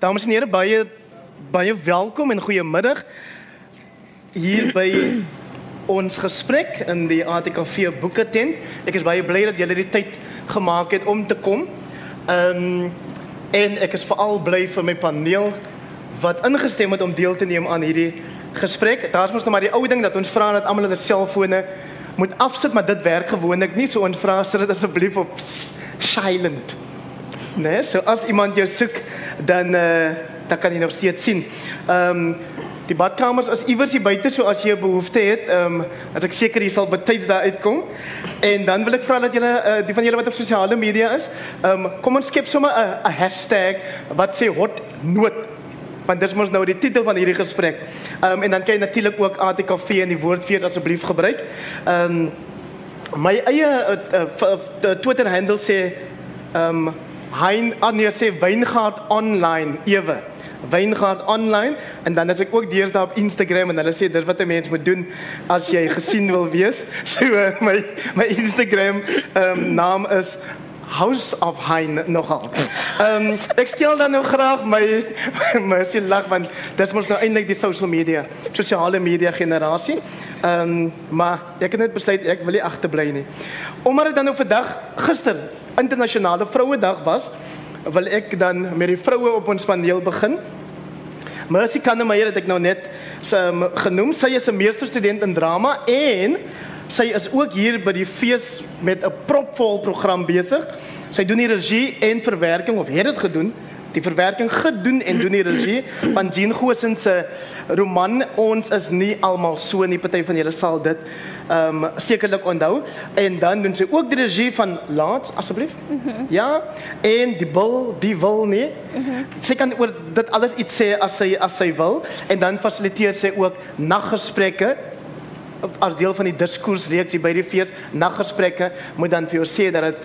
Dames en here, baie baie welkom en goeiemiddag hier by ons gesprek in die ATKV boeke tent. Ek is baie bly dat julle die tyd gemaak het om te kom. Ehm um, en ek is veral bly vir my paneel wat ingestem het om deel te neem aan hierdie gesprek. Daar's mos nou maar die ou ding dat ons vra dat almal hulle selfone moet afsit, maar dit werk gewoonlik nie. So ons vra sit dit asseblief op silent. Nee, so as iemand jou soek, dan eh uh, dan kan jy nog steeds sien. Ehm um, die badkamers is iewers hier buite, so as jy 'n behoefte het, ehm um, as ek seker jy sal betyds daar uitkom. En dan wil ek vra dat julle uh, die van julle wat op sosiale media is, ehm um, kom ons skep sommer 'n 'n hashtag wat sê hot noot want dit mos nou die titel van hierdie gesprek. Ehm um, en dan kan jy natuurlik ook ATKV in die woordfees asseblief gebruik. Ehm um, my eie uh, uh, Twitter handle sê ehm um, Hein Anie sê Wyngaard online ewe. Wyngaard online en dan as ek ook deesdae op Instagram en hulle sê dis wat 'n mens moet doen as jy gesien wil wees. So uh, my my Instagram um, naam is House of Hein nogal. Ehm um, ek stel dan nou graag my my se lag want dis mos nou eintlik die social media, sosiale media generasie. Ehm um, maar ek het net besluit ek wil nie agterbly nie. Omdat dit dan nou vandag gister internasionale vrouedag was, wil ek dan met die vroue op ons paneel begin. Mercy Kannemeyer het ek nou net um, genoem. Sy is 'n meesterstudent in drama en sy is ook hier by die fees met 'n propvol program besig. Sy doen die regie en verwerking of het dit gedoen die verwerking gedoen en doen die regie van Jean Gosen se roman Ons is nie almal so nie. Party van julle sal dit ehm um, sekerlik onthou. En dan doen sy ook die regie van Laat asseblief. Mm -hmm. Ja. En die bil, die wil nie. Mm -hmm. Sy kan oor dit alles iets sê as sy as sy wil en dan fasiliteer sy ook naggesprekke as deel van die diskoersreeks by die fees naggesprekke moet dan vir jou sê dat dit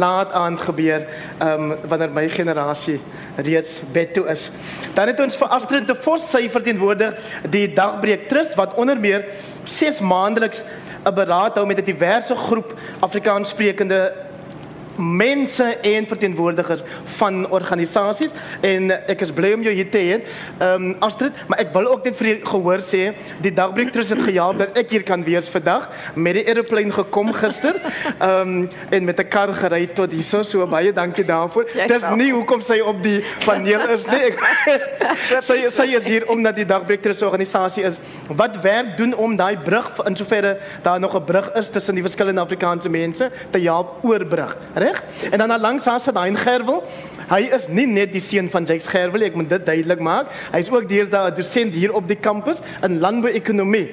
laat aan gebeur um, wanneer my generasie reeds bed toe is. Dan het ons vir Astrid de Vos sy verteenwoordig die dagbreek trust wat onder meer 6 maandeliks 'n beraad hou met 'n diverse groep Afrikaanssprekende mense en verteenwoordigers van organisasies en ek is bly om jou hier te hê. Ehm um, Astrid, maar ek wil ook net vir gehoor sê, die dagbreek trust het gehelp dat ek hier kan wees vandag met die aeroplane gekom gister. Ehm um, en met 'n kar gery tot hierso. So baie dankie daarvoor. Dis nie hoekom sy op die paneel is nie. Ek, sy sy is hier omdat die dagbreek trust organisasie is wat werk doen om daai brug in soverre daar nog 'n brug is tussen die verskillende Afrikaanse mense te help oorbrug. Right? Reg? En dan langs haar sit hy Gerwel. Hy is nie net die seun van Jakes Gerwel, ek moet dit duidelik maak. Hy is ook deesdae 'n dosent hier op die kampus in landbouekonomie.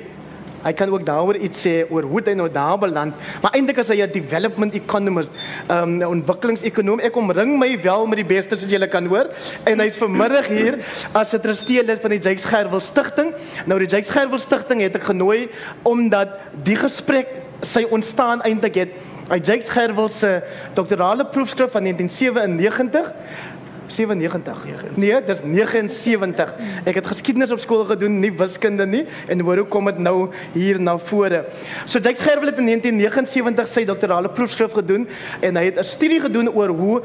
Hy kan ook daaroor iets sê oor hoe hy nou daar beland, maar eintlik is hy 'n development economist, um, 'n ontwikkelingsekonoom. Ek omring my wel met die beste wat jy kan hoor en hy's vanmiddag hier as 'n trustee-lid van die Jakes Gerwel Stichting. Nou die Jakes Gerwel Stichting het ek genooi omdat die gesprek sy ontstaan eintlik het Hy Jakes Gerwel se doktorale proefskrif van 1997 97. Nee, dis 79. Ek het geskiedenis op skool gedoen, nie wiskunde nie en hoor hoe kom dit nou hier na vore. So Jakes Gerwel het in 1979 sy doktorale proefskrif gedoen en hy het 'n studie gedoen oor hoe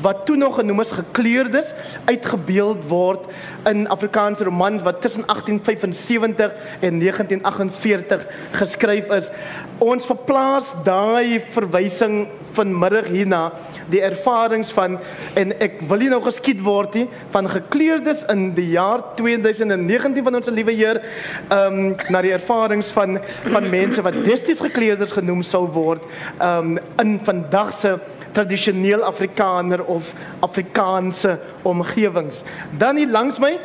wat toe nog genoem is gekleurdes uitgebeeld word in Afrikaanse romans wat tussen 1875 en 1948 geskryf is. Ons verplaas daai verwysing vanmiddag hierna die ervarings van en ek wil nie nou geskied word nie van gekleurdes in die jaar 2019 van ons liewe Heer ehm um, na die ervarings van van mense wat destyds gekleurdes genoem sou word ehm um, in vandag se tradisioneel Afrikaner of Afrikaanse omgewings. Dan hier langs my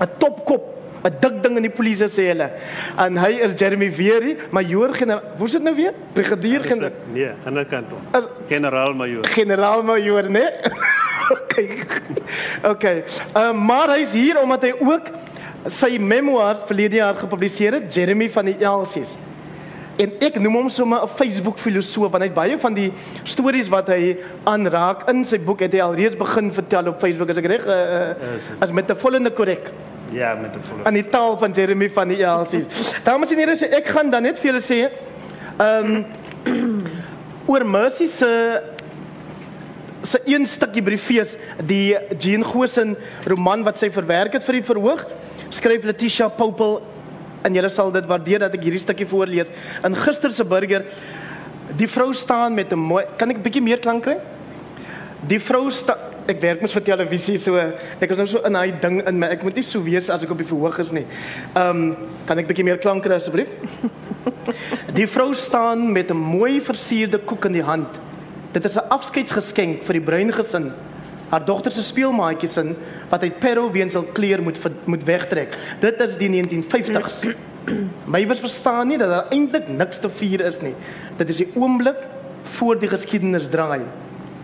'n topkop 'n dik ding in die polisie sê hulle. En hy is Jeremy Weery, majoor generaal. Hoe is dit nou weer? Brigadier generaal. Nee, aan die kant. Generaal majoor. Generaal majoor, né? okay. Okay. Ehm uh, maar hy's hier omdat hy ook sy memoir verlede jaar gepubliseer het, Jeremy van die Elsies. En ek noem hom sommer 'n Facebook filosoof want hy het baie van die stories wat hy aanraak in sy boek het hy alreeds begin vertel op Facebook as ek reg uh, uh, as met 'n volgende korrek. Ja, met 'n volgende. Aan die taal van Jeremy van die Elsies. Dames en here, ek gaan dan net vir julle sê ehm um, oor Mercy se se een stukkie briefees, die Jean Gosen roman wat sy verwerk het vir die verhoog, skryf Letitia Popel en julle sal dit waardeer dat ek hierdie stukkie voorlees. In gister se burger die vrou staan met 'n mooi kan ek 'n bietjie meer klank kry? Die vrou staan ek werk mos vir televisie so ek is nou so in daai ding in my ek moet nie so wees as ek op die verhoog is nie. Ehm um, kan ek bietjie meer klank kry asseblief? Die vrou staan met 'n mooi versierde koek in die hand. Dit is 'n afskeidsgeskenk vir die bruin gesin. Haar dogter se speelmaatjies in wat uit Peru weens hul kleer moet moet wegtrek. Dit is die 1950s. My was verstaan nie dat daar eintlik niks te vier is nie. Dit is die oomblik voor die geskiedenis draai.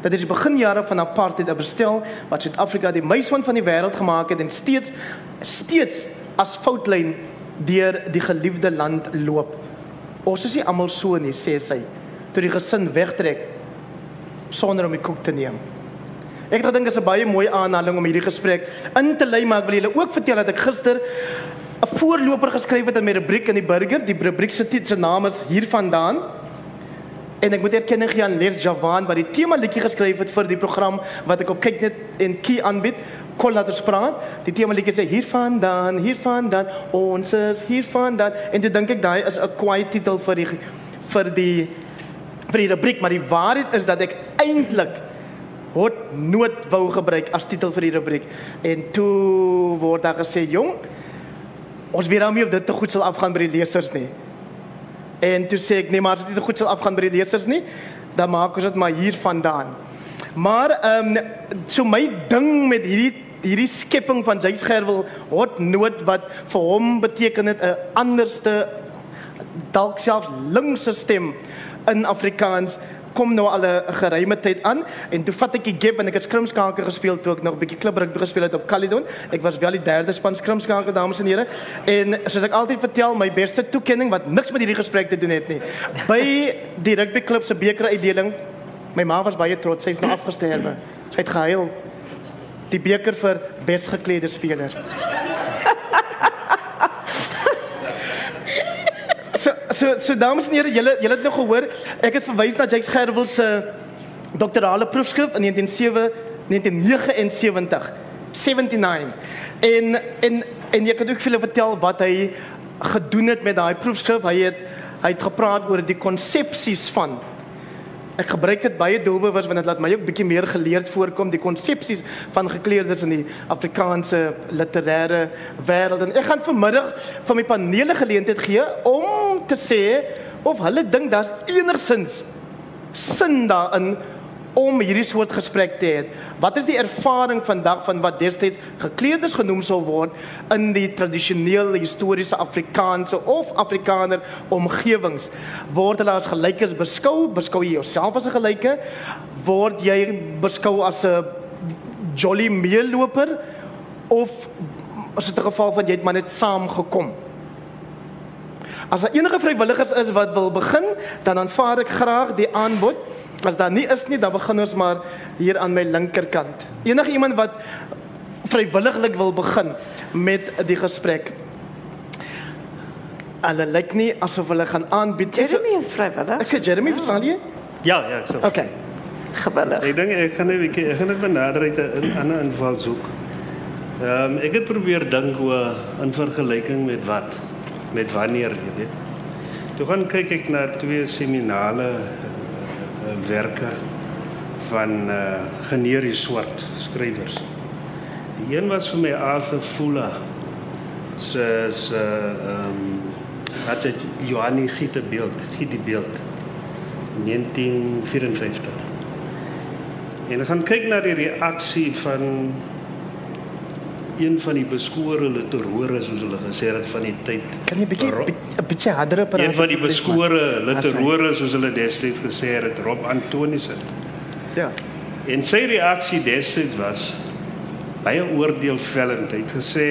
Dit is die beginjare van apartheid, 'n bestel wat Suid-Afrika die meiswan van die wêreld gemaak het en steeds steeds as foutlyn deur die geliefde land loop. Ons is nie almal so nie, sê sy. Toe die gesin wegtrek, sonder om die koek te neem. Ek dink dit is 'n baie mooi aanhaling om hierdie gesprek in te lei, maar ek wil julle ook vertel dat ek gister 'n voorloper geskryf het in my rubriek in die burger. Die rubriek se titel se naam is Hiervandaan. En ek moet erkenning gee aan Les Javan wat die tema liedjie geskryf het vir die program wat ek op kyk net en key aanbied. Kol laat ons praat. Die tema liedjie sê hiervandaan, hiervandaan, ons is hiervandaan. En toe dink ek daai is 'n quiet titel vir die vir die vir die rubriek, maar die waarheid is dat ek eintlik hot nood wou gebruik as titel vir die rubriek. En toe word daar gesê, "Jong, ons weet nou nie of dit te goed sal afgaan by die lesers nie." En toe sê ek, "Nee, maar as dit te goed sal afgaan by die lesers nie, dan maak ons dit maar hier vandaan." Maar ehm um, so my ding met hierdie hierdie skepping van Jys Gerwel hot nood wat vir hom beteken het 'n anderste dalk self linkse stem in Afrikaans kom nou al 'n geruime tyd aan en toe vat ek die gap en ek het skrimskaker gespeel toe ek nog 'n bietjie klipruk gespeel het op Caledon. Ek was wel die derde span skrimskaker dames en here. En soos ek altyd vertel, my beste toekenning wat niks met hierdie gesprek te doen het nie. By die rugby klub se beker uitdeling, my ma was baie trots. Sy's nou afgesterwe. Sy het gehuil. Die beker vir besgeklede speler. So so so dames en here, julle julle het nou gehoor, ek het verwys na Jacques Gerwel se doktorale proefskrif in 1907 1979 79 en en en jy kan ook vir hulle vertel wat hy gedoen het met daai proefskrif. Hy het hy het gepraat oor die konsepsies van Ek gebruik dit baie doelbewus want dit laat my ook bietjie meer geleerd voorkom die konsepsies van gekleerdes in die Afrikaanse literêre wêreld. En ek gaan vanmiddag van my panele geleentheid gee om te sê of hulle dink daar's enigsins sin daarin om hierdie soort gesprek te hê. Wat is die ervaring vandag van wat destyds gekleerdes genoem sou word in die tradisionele historiese Afrikaanse of Afrikaner omgewings? Word hulle as gelykes beskou? Beskou jy jouself as 'n gelyke? Word jy beskou as 'n jolly meeloper of as dit 'n geval van jy het maar net saam gekom? As daar enige vrywilligers is wat wil begin, dan aanvaar ek graag die aanbod. As daar nie is nie, dan begin ons maar hier aan my linkerkant. Enige iemand wat vrywilliglik wil begin met die gesprek. Hulle lyk nie asof hulle gaan aanbied. Jeremy is vrywillig. Ek sê Jeremy, verstaan jy? Ja, ja, ek sê. Okay. Gewillig. Ek dink ek gaan net 'n bietjie ek gaan net benader uit 'n ander inval soek. Ehm um, ek het probeer dink hoe in vergelyking met wat met wanneer, jy weet. Toe gaan kyk ek na twee seminale werke van uh, generies swart skrywers. Die een was vir my Arthur Fuller se se ehm um, het dit Johanni Giete beeld, Giete beeld 1954. En ek gaan kyk na die reaksie van een van die beskore literore soos hulle gesê het van die tyd. Kan jy bietjie 'n bietjie harder praat? Een van die beskore literore soos hulle destyds gesê het, Rob Antonissen. Ja. En sy reaksie destyds was baie oordeelvellend. Hy het gesê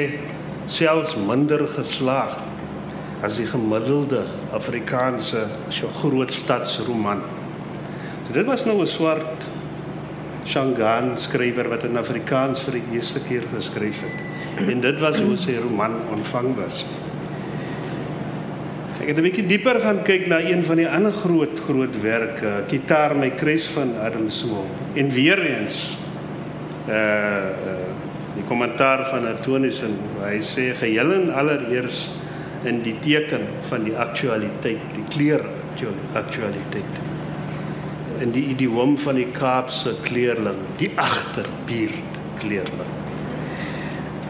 selfs minder geslaag as die gemiddelde Afrikaanse groot stadsroman. So dit was nou 'n swart Shangaan skrywer wat in Afrikaans vir die eerste keer geskryf het. En dit was hoe sy roman ontvang was. Ek het 'n bietjie dieper gaan kyk na een van die ander groot groot werke, Gitaar my kruis van Adam Smith. En weer eens uh, uh die kommentaar van Antonius en hy sê geheel en allereers in die teken van die aktualiteit, die kleur aktualiteit. In die idiom van die Kaapse kleerling, die agterbuurt kleerling.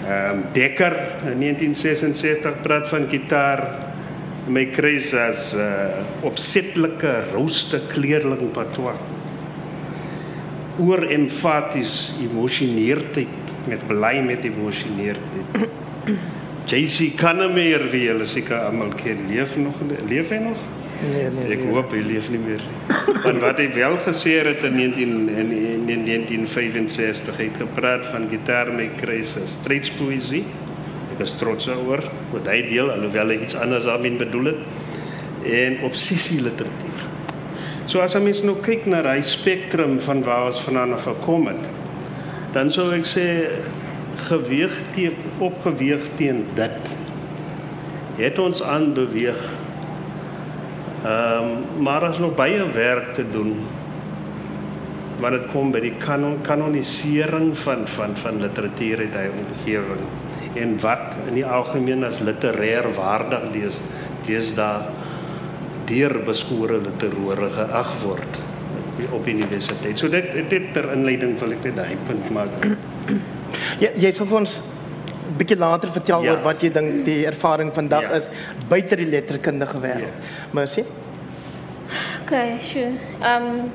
Ehm um, Dekker in 1966 praat van gitaar my kruis as 'n uh, opsetlike rooste kleerling patois. Oor emfaties emosioneerdheid met bly met emosioneerdheid. JC Kannemeer wie hulle seker almal ken, leef nog leef hy nog? Nee, nee. Ek hoop hy leef nie meer. Want wat hy wel gesê het in 19 in, in 1965 het gepraat van gitaar met kruise, strydspoesie. Ek is trots daaroor wat hy deel alhoewel hy iets anders daarin bedoel het en obsessie literatuur. So as ons nou kyk na daai spektrum van waar ons vandaan af gekom het, dan sou ek sê geweeg teen opgeweeg teen dit het ons aanbeweeg. Ehm um, maar as nog baie werk te doen wanneer dit kom by die kanon kanonisering van van van literatuur uit hy omgewing en wat in die algemeen as literêr waardig dis daar deur beskore literore geag word op universiteit. So dit dit ter inleiding wil ek net daai punt maak. Ja, jy sal vir ons bietjie later vertel ja. oor wat jy dink die ervaring vandag ja. is buite die letterkundige wêreld. Ja. Mercy. Okay, sure. Ehm um,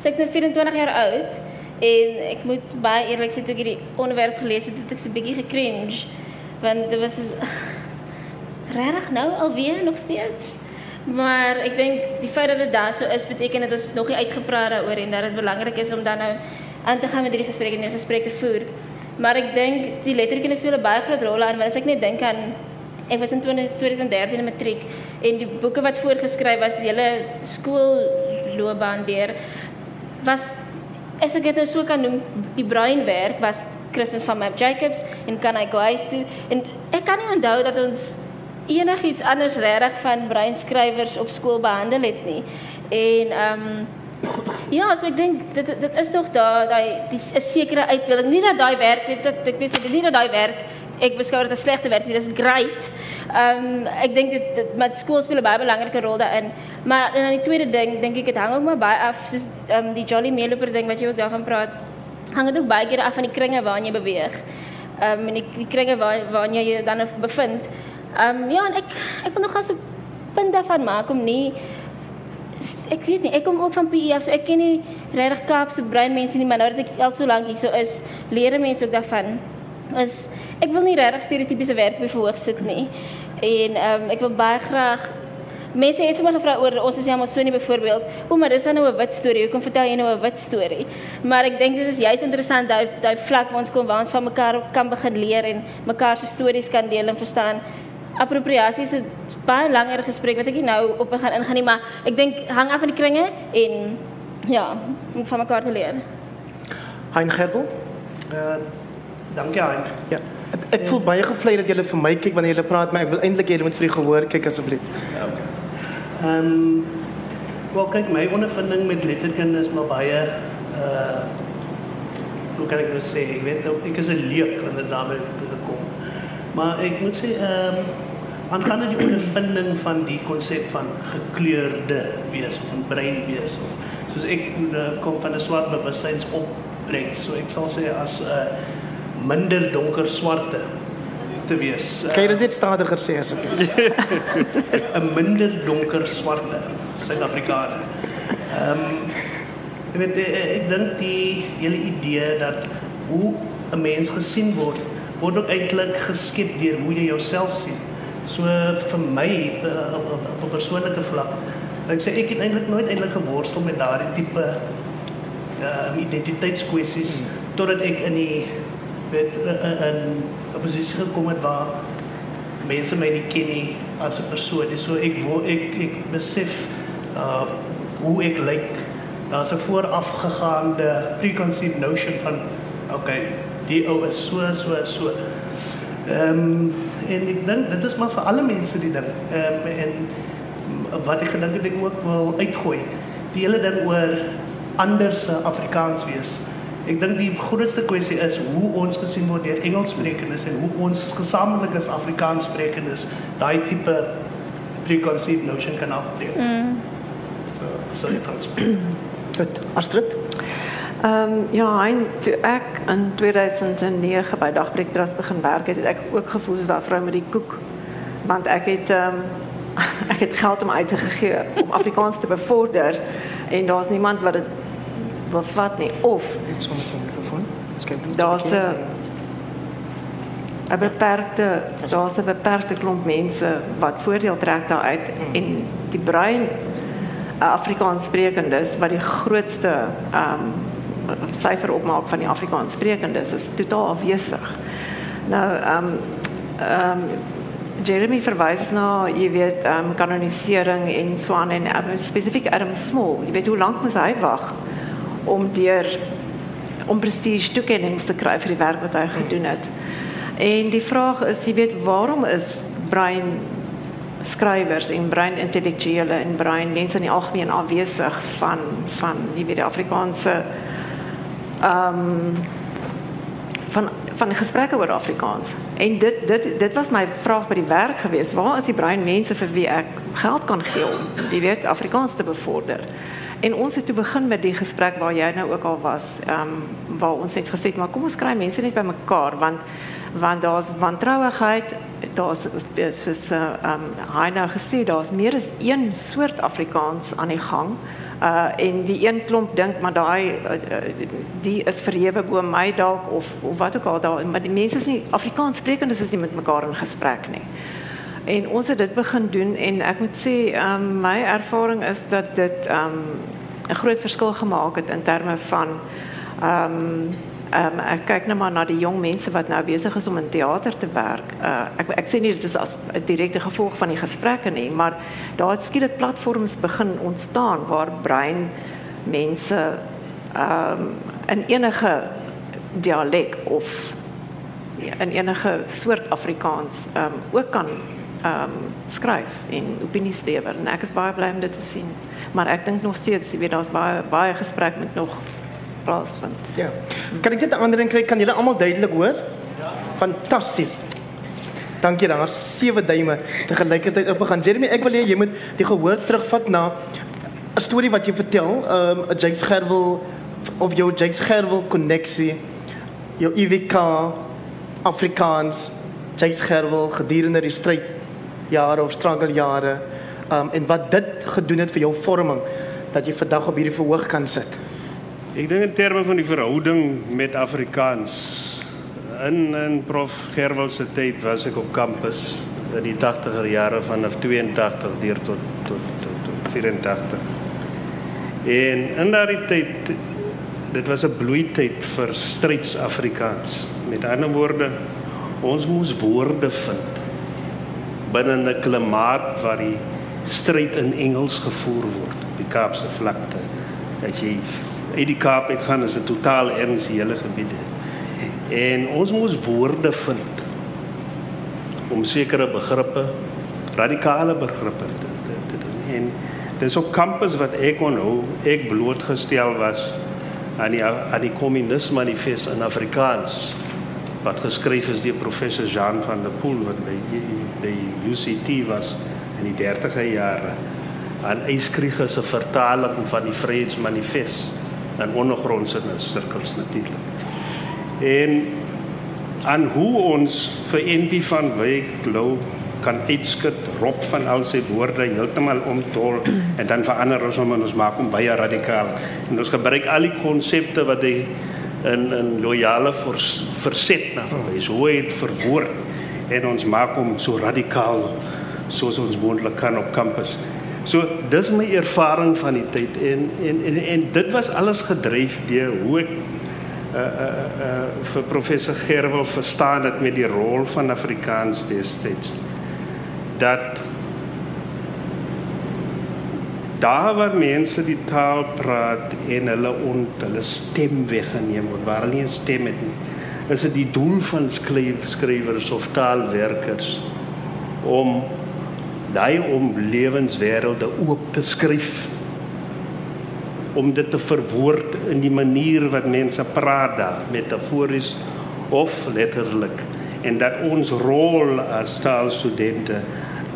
so ek is 24 jaar oud en ek moet baie eerlik sê toe ek hierdie onderwerp gelees het, het ek so 'n bietjie gekringe want dit was so regtig nou alweer nog steeds. Maar ek dink die feit dat dit daar so is beteken dat ons nog nie uitgepraat daaroor en dat dit belangrik is om dan nou aan te gaan met hierdie gesprekke en hierdie gesprekke voer. Maar ek dink die letterkunde speel 'n baie groot rol aan want as ek net dink aan ek was in 2013 in matriek en die boeke wat voorgeskryf was die hele skoolloopbaan deur was as ek dit nou so kan noem die breinwerk was Christmas van Map Jacobs en kan I go huis toe en ek kan nie onthou dat ons enigiets anders reg van breinskrywers op skool behandel het nie en ehm um, Ja, so ek dink dit dit is nog daar daai die 'n sekere uitbeelding. Nie dat daai werk net dat ek weet dit nie dat daai werk ek beskou dit as slegte werk nie. Dis great. Ehm um, ek dink dit, dit met skool speel 'n baie belangrike rol daarin. Maar en dan die tweede ding, dink ek dit hang ook maar baie af soos ehm um, die Jolly Meeloper ding wat jy ook daarvan praat. Hang dit ook baie keer af van die kringe waarin jy beweeg. Ehm um, en die, die kringe waar waarin jy jou dan bevind. Ehm um, ja, en ek ek wil nog gaan so punt daarvan maak om nie ek weet nie, ek kom ook van PE so ek ken nie regtig Kaapse brein mense nie, maar nou dat ek al so lank hier so is, leer mense ook daarvan. Is ek wil nie regtig stereotypiese werk bevoeg sit nie. En ehm um, ek wil baie graag mense het vir my gevra oor ons is ja maar so nie byvoorbeeld, o maar dis nou 'n wit storie, hoekom vertel jy nou 'n wit storie? Maar ek dink dit is juist interessant daai daai vlak waar ons kom waar ons van mekaar kan begin leer en mekaar se stories kan deel en verstaan 'n baie langer gesprek wat nie nou op gaan ingaan nie, maar ek dink hang af van die kringe en ja, om van mekaar te leer. Hein Gerbel? Uh dankie Hein. Ja. Ek, ek voel baie gevlei dat jy vir my kyk wanneer jy praat, maar ek wil eintlik hê jy moet vir die gehoor kyk asseblief. Ja. Ehm um, wel kyk my ondervinding met letterkunde is maar baie uh hoe kan ek dit sê? Ek weet ek is 'n leek wanneer dit daarmee gekom. Maar ek moet sê ehm um, aangaande die ondervinding van die konsep van gekleurde wees of 'n brein wees of soos ek uh, kom van 'n swart bewussyns opbreek so ek sal sê as 'n uh, minder donker swarte te wees. Uh, kan jy dit stadiger sê asseblief? 'n minder donker swarte Suid-Afrikaner. Ehm um, ek weet ek dink die hele idee dat hoe 'n mens gesien word word ook eintlik geskep deur hoe jy jouself sien. So vir my uh, op 'n persoonlike vlak, ek sê ek het eintlik nooit eintlik geworstel met daardie tipe uh identiteitskwessies hmm. totdat ek in die weet in 'n posisie gekom het waar mense my nie ken nie as 'n persoon nie. So ek wil ek ek besef uh hoe ek lyk. Daar's 'n voorafgegaande preconceived notion van okay, die ou is so so so Ehm um, en ek dink dit is maar vir alle mense die ding. Ehm um, en wat ek gedink het ek ook wil uitgooi. Die hele ding oor ander se Afrikaans wees. Ek dink die grootste kwessie is hoe ons gesien word deur Engelssprekendes en hoe ons gesamentlik as Afrikaanssprekendes daai tipe preconceived notion kan afbreek. Mm. So, so dit is. Goed, Astrid. Ehm um, ja, en toe ek in 2009 by Dagbreek Trust begin werk het, het ek ook gevoel soos daai vrou met die koek. Want ek het ehm um, ek het geld om uit te gee om Afrikaans te bevorder en daar's niemand wat dit bevat nie of Ek sal met 'n mikrofoon. Skep. daar's 'n 'n beperkte daar's 'n beperkte klomp mense wat voordeel trek daaruit en die brein Afrikaans sprekendes wat die grootste ehm um, syfer opmaak van die Afrikaans sprekendes is totaal afwesig. Nou ehm um, ehm um, Jeremy verwys na jy weet ehm um, kanonisering en so aan en um, spesifiek Adam Small. Jy weet hoe lank moes hy wag om deur om prestige toekennings te kry vir die werk wat hy gedoen het. En die vraag is, jy weet, waarom is brein skrywers en brein intellektuele en brein mense in die algemeen afwesig van van jy weet die Afrikaanse um, van van gesprekke oor Afrikaans. En dit dit dit was my vraag by die werk geweest. Waar is die brein mense vir wie ek geld kan gee om jy Afrikaans te bevorder? En ons het toe begin met die gesprek waar jy nou ook al was, ehm waar ons het gesê maar kom ons kry mense net bymekaar want want daar's wantrouigheid, daar's soos ehm um, hy nou gesê daar's meer as een soort Afrikaans aan die gang. Uh en die een klomp dink maar daai uh, die is verhewe bo my dalk of of wat ook al daar maar die mense is nie Afrikaans sprekendes is nie met mekaar in gesprek nie. En ons het dit begin doen en ek moet sê ehm um, my ervaring is dat dit ehm um, 'n groot verskil gemaak het in terme van ehm um, ehm um, ek kyk nou maar na die jong mense wat nou besig is om in teater te werk. Uh ek ek sê nie dit is as 'n direkte gevolg van die gesprekke nie, maar daar het skielik platforms begin ontstaan waar brein mense ehm um, in enige dialek of in enige soort Afrikaans ehm um, ook kan ehm um, skryf en opinies lewer en ek is baie bly om dit te sien. Maar ek dink nog steeds, jy weet, daar's baie baie gesprek met nog plaasvind. Ja. Kan ek dit 'n ander ding kry? Kan julle almal duidelik hoor? Ja. Fantasties. Dankie dan. Daar's sewe duime te gelykheid opgegaan. Jeremy, ek wil hê jy moet die gehoor terugvat na 'n storie wat jy vertel, ehm um, 'n Jakes Gerwel of jou Jakes Gerwel koneksie, jou IWK Afrikaans, Jakes Gerwel gedurende die stryd jare of struggle jare, ehm um, en wat dit gedoen het vir jou vorming dat jy vandag op hierdie verhoog kan sit. Ek dink in terme van die verhouding met Afrikaans in in Prof Gerwel se tyd was ek op kampus in die 80er jare vanaf 82 deur tot tot tot, tot 84. En in daardie tyd dit was 'n bloeityd vir stryds Afrikaans. Met ander woorde, ons moes woorde vind binne 'n klimaat waar die stryd in Engels gevoer word die Kaapse vlakte. As jy uit die Kaap uitgaan is dit totaal erns die hele gebied. En ons moes woorde vind om sekere begrippe, radikale begrippe te, te, te doen. En dis op kampus wat ek onhou, ek blootgestel was aan die aan die kommunisme manifest in Afrikaans wat geskryf is deur professor Jean van der Poel wat by by UCT was in die 30er jare. Aan Eyskrieg se vertaling van die Vryheidsmanifest en ondergrondse sirkels natuurlik. En aan hoe ons vir NP van Wyk glo kan uitskud rop van al sy woorde heeltemal omtol en dan verander ons hom en ons maak hom baie radikaal. En ons gebruik al die konsepte wat hy in in loyale vers, verset na verwys. Hoe hy dit verwoord en ons maak hom so radikaal soos ons moontlik kan op kampus. So dis my ervaring van die tyd en en en, en dit was alles gedryf deur hoe ek uh uh uh vir professor Gerwel verstaan het met die rol van Afrikaans destyds dat daar waar mense die taal praat en hulle ont hulle stem weggeneem word waar hulle nie 'n stem het nie is dit die doel van skryf, skrywers of taalwerkers om daai om lewenswêrelde oop te skryf om dit te verwoord in die manier wat mense praat daar metafories of letterlik en dat ons rol as taalstudente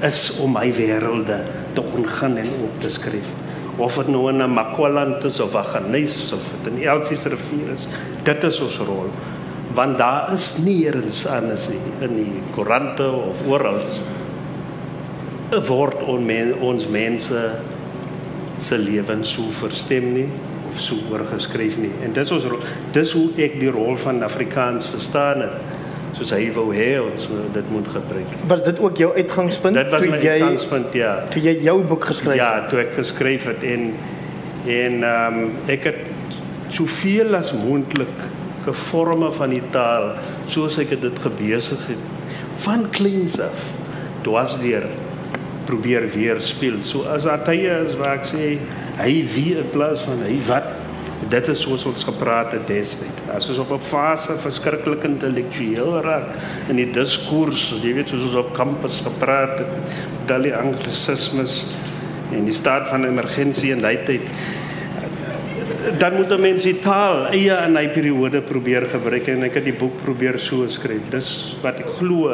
is om my wêrelde te ongaan en op te skryf. Of dit nou in 'n Makwaland is of 'n Genees of dit in Elsie se rivier is dit is ons rol. Want daar is nie eens anders in die koerante of oral word on men, ons mense se lewens so verstem nie of so oorgeskryf nie en dis ons dis hoe ek die rol van Afrikaans verstaan het soos hy wou hê ons dit moet gebruik. Was dit ook jou uitgangspunt dit was my jy, uitgangspunt ja. Toe jy jou boek geskryf ja, het? Ja, toe ek geskryf het en en ehm um, ek het soveel as moontlik gevorme van die taal soos ek dit gebesig het van kleins af. Dit was deur probeer weer speel. So as daar tye is waar ek sê hy wie in plaas van hy wat dit is soos ons gepraat het destyds. As ons op 'n fase verskriklik intellektueel raak in die diskurs, jy weet soos ons op kampus gepraat het, daai die anglisismes en die staat van emergensie en daai tyd dan moet mense die taal eie in hy periode probeer gebruik en ek het die boek probeer so skryf. Dis wat ek glo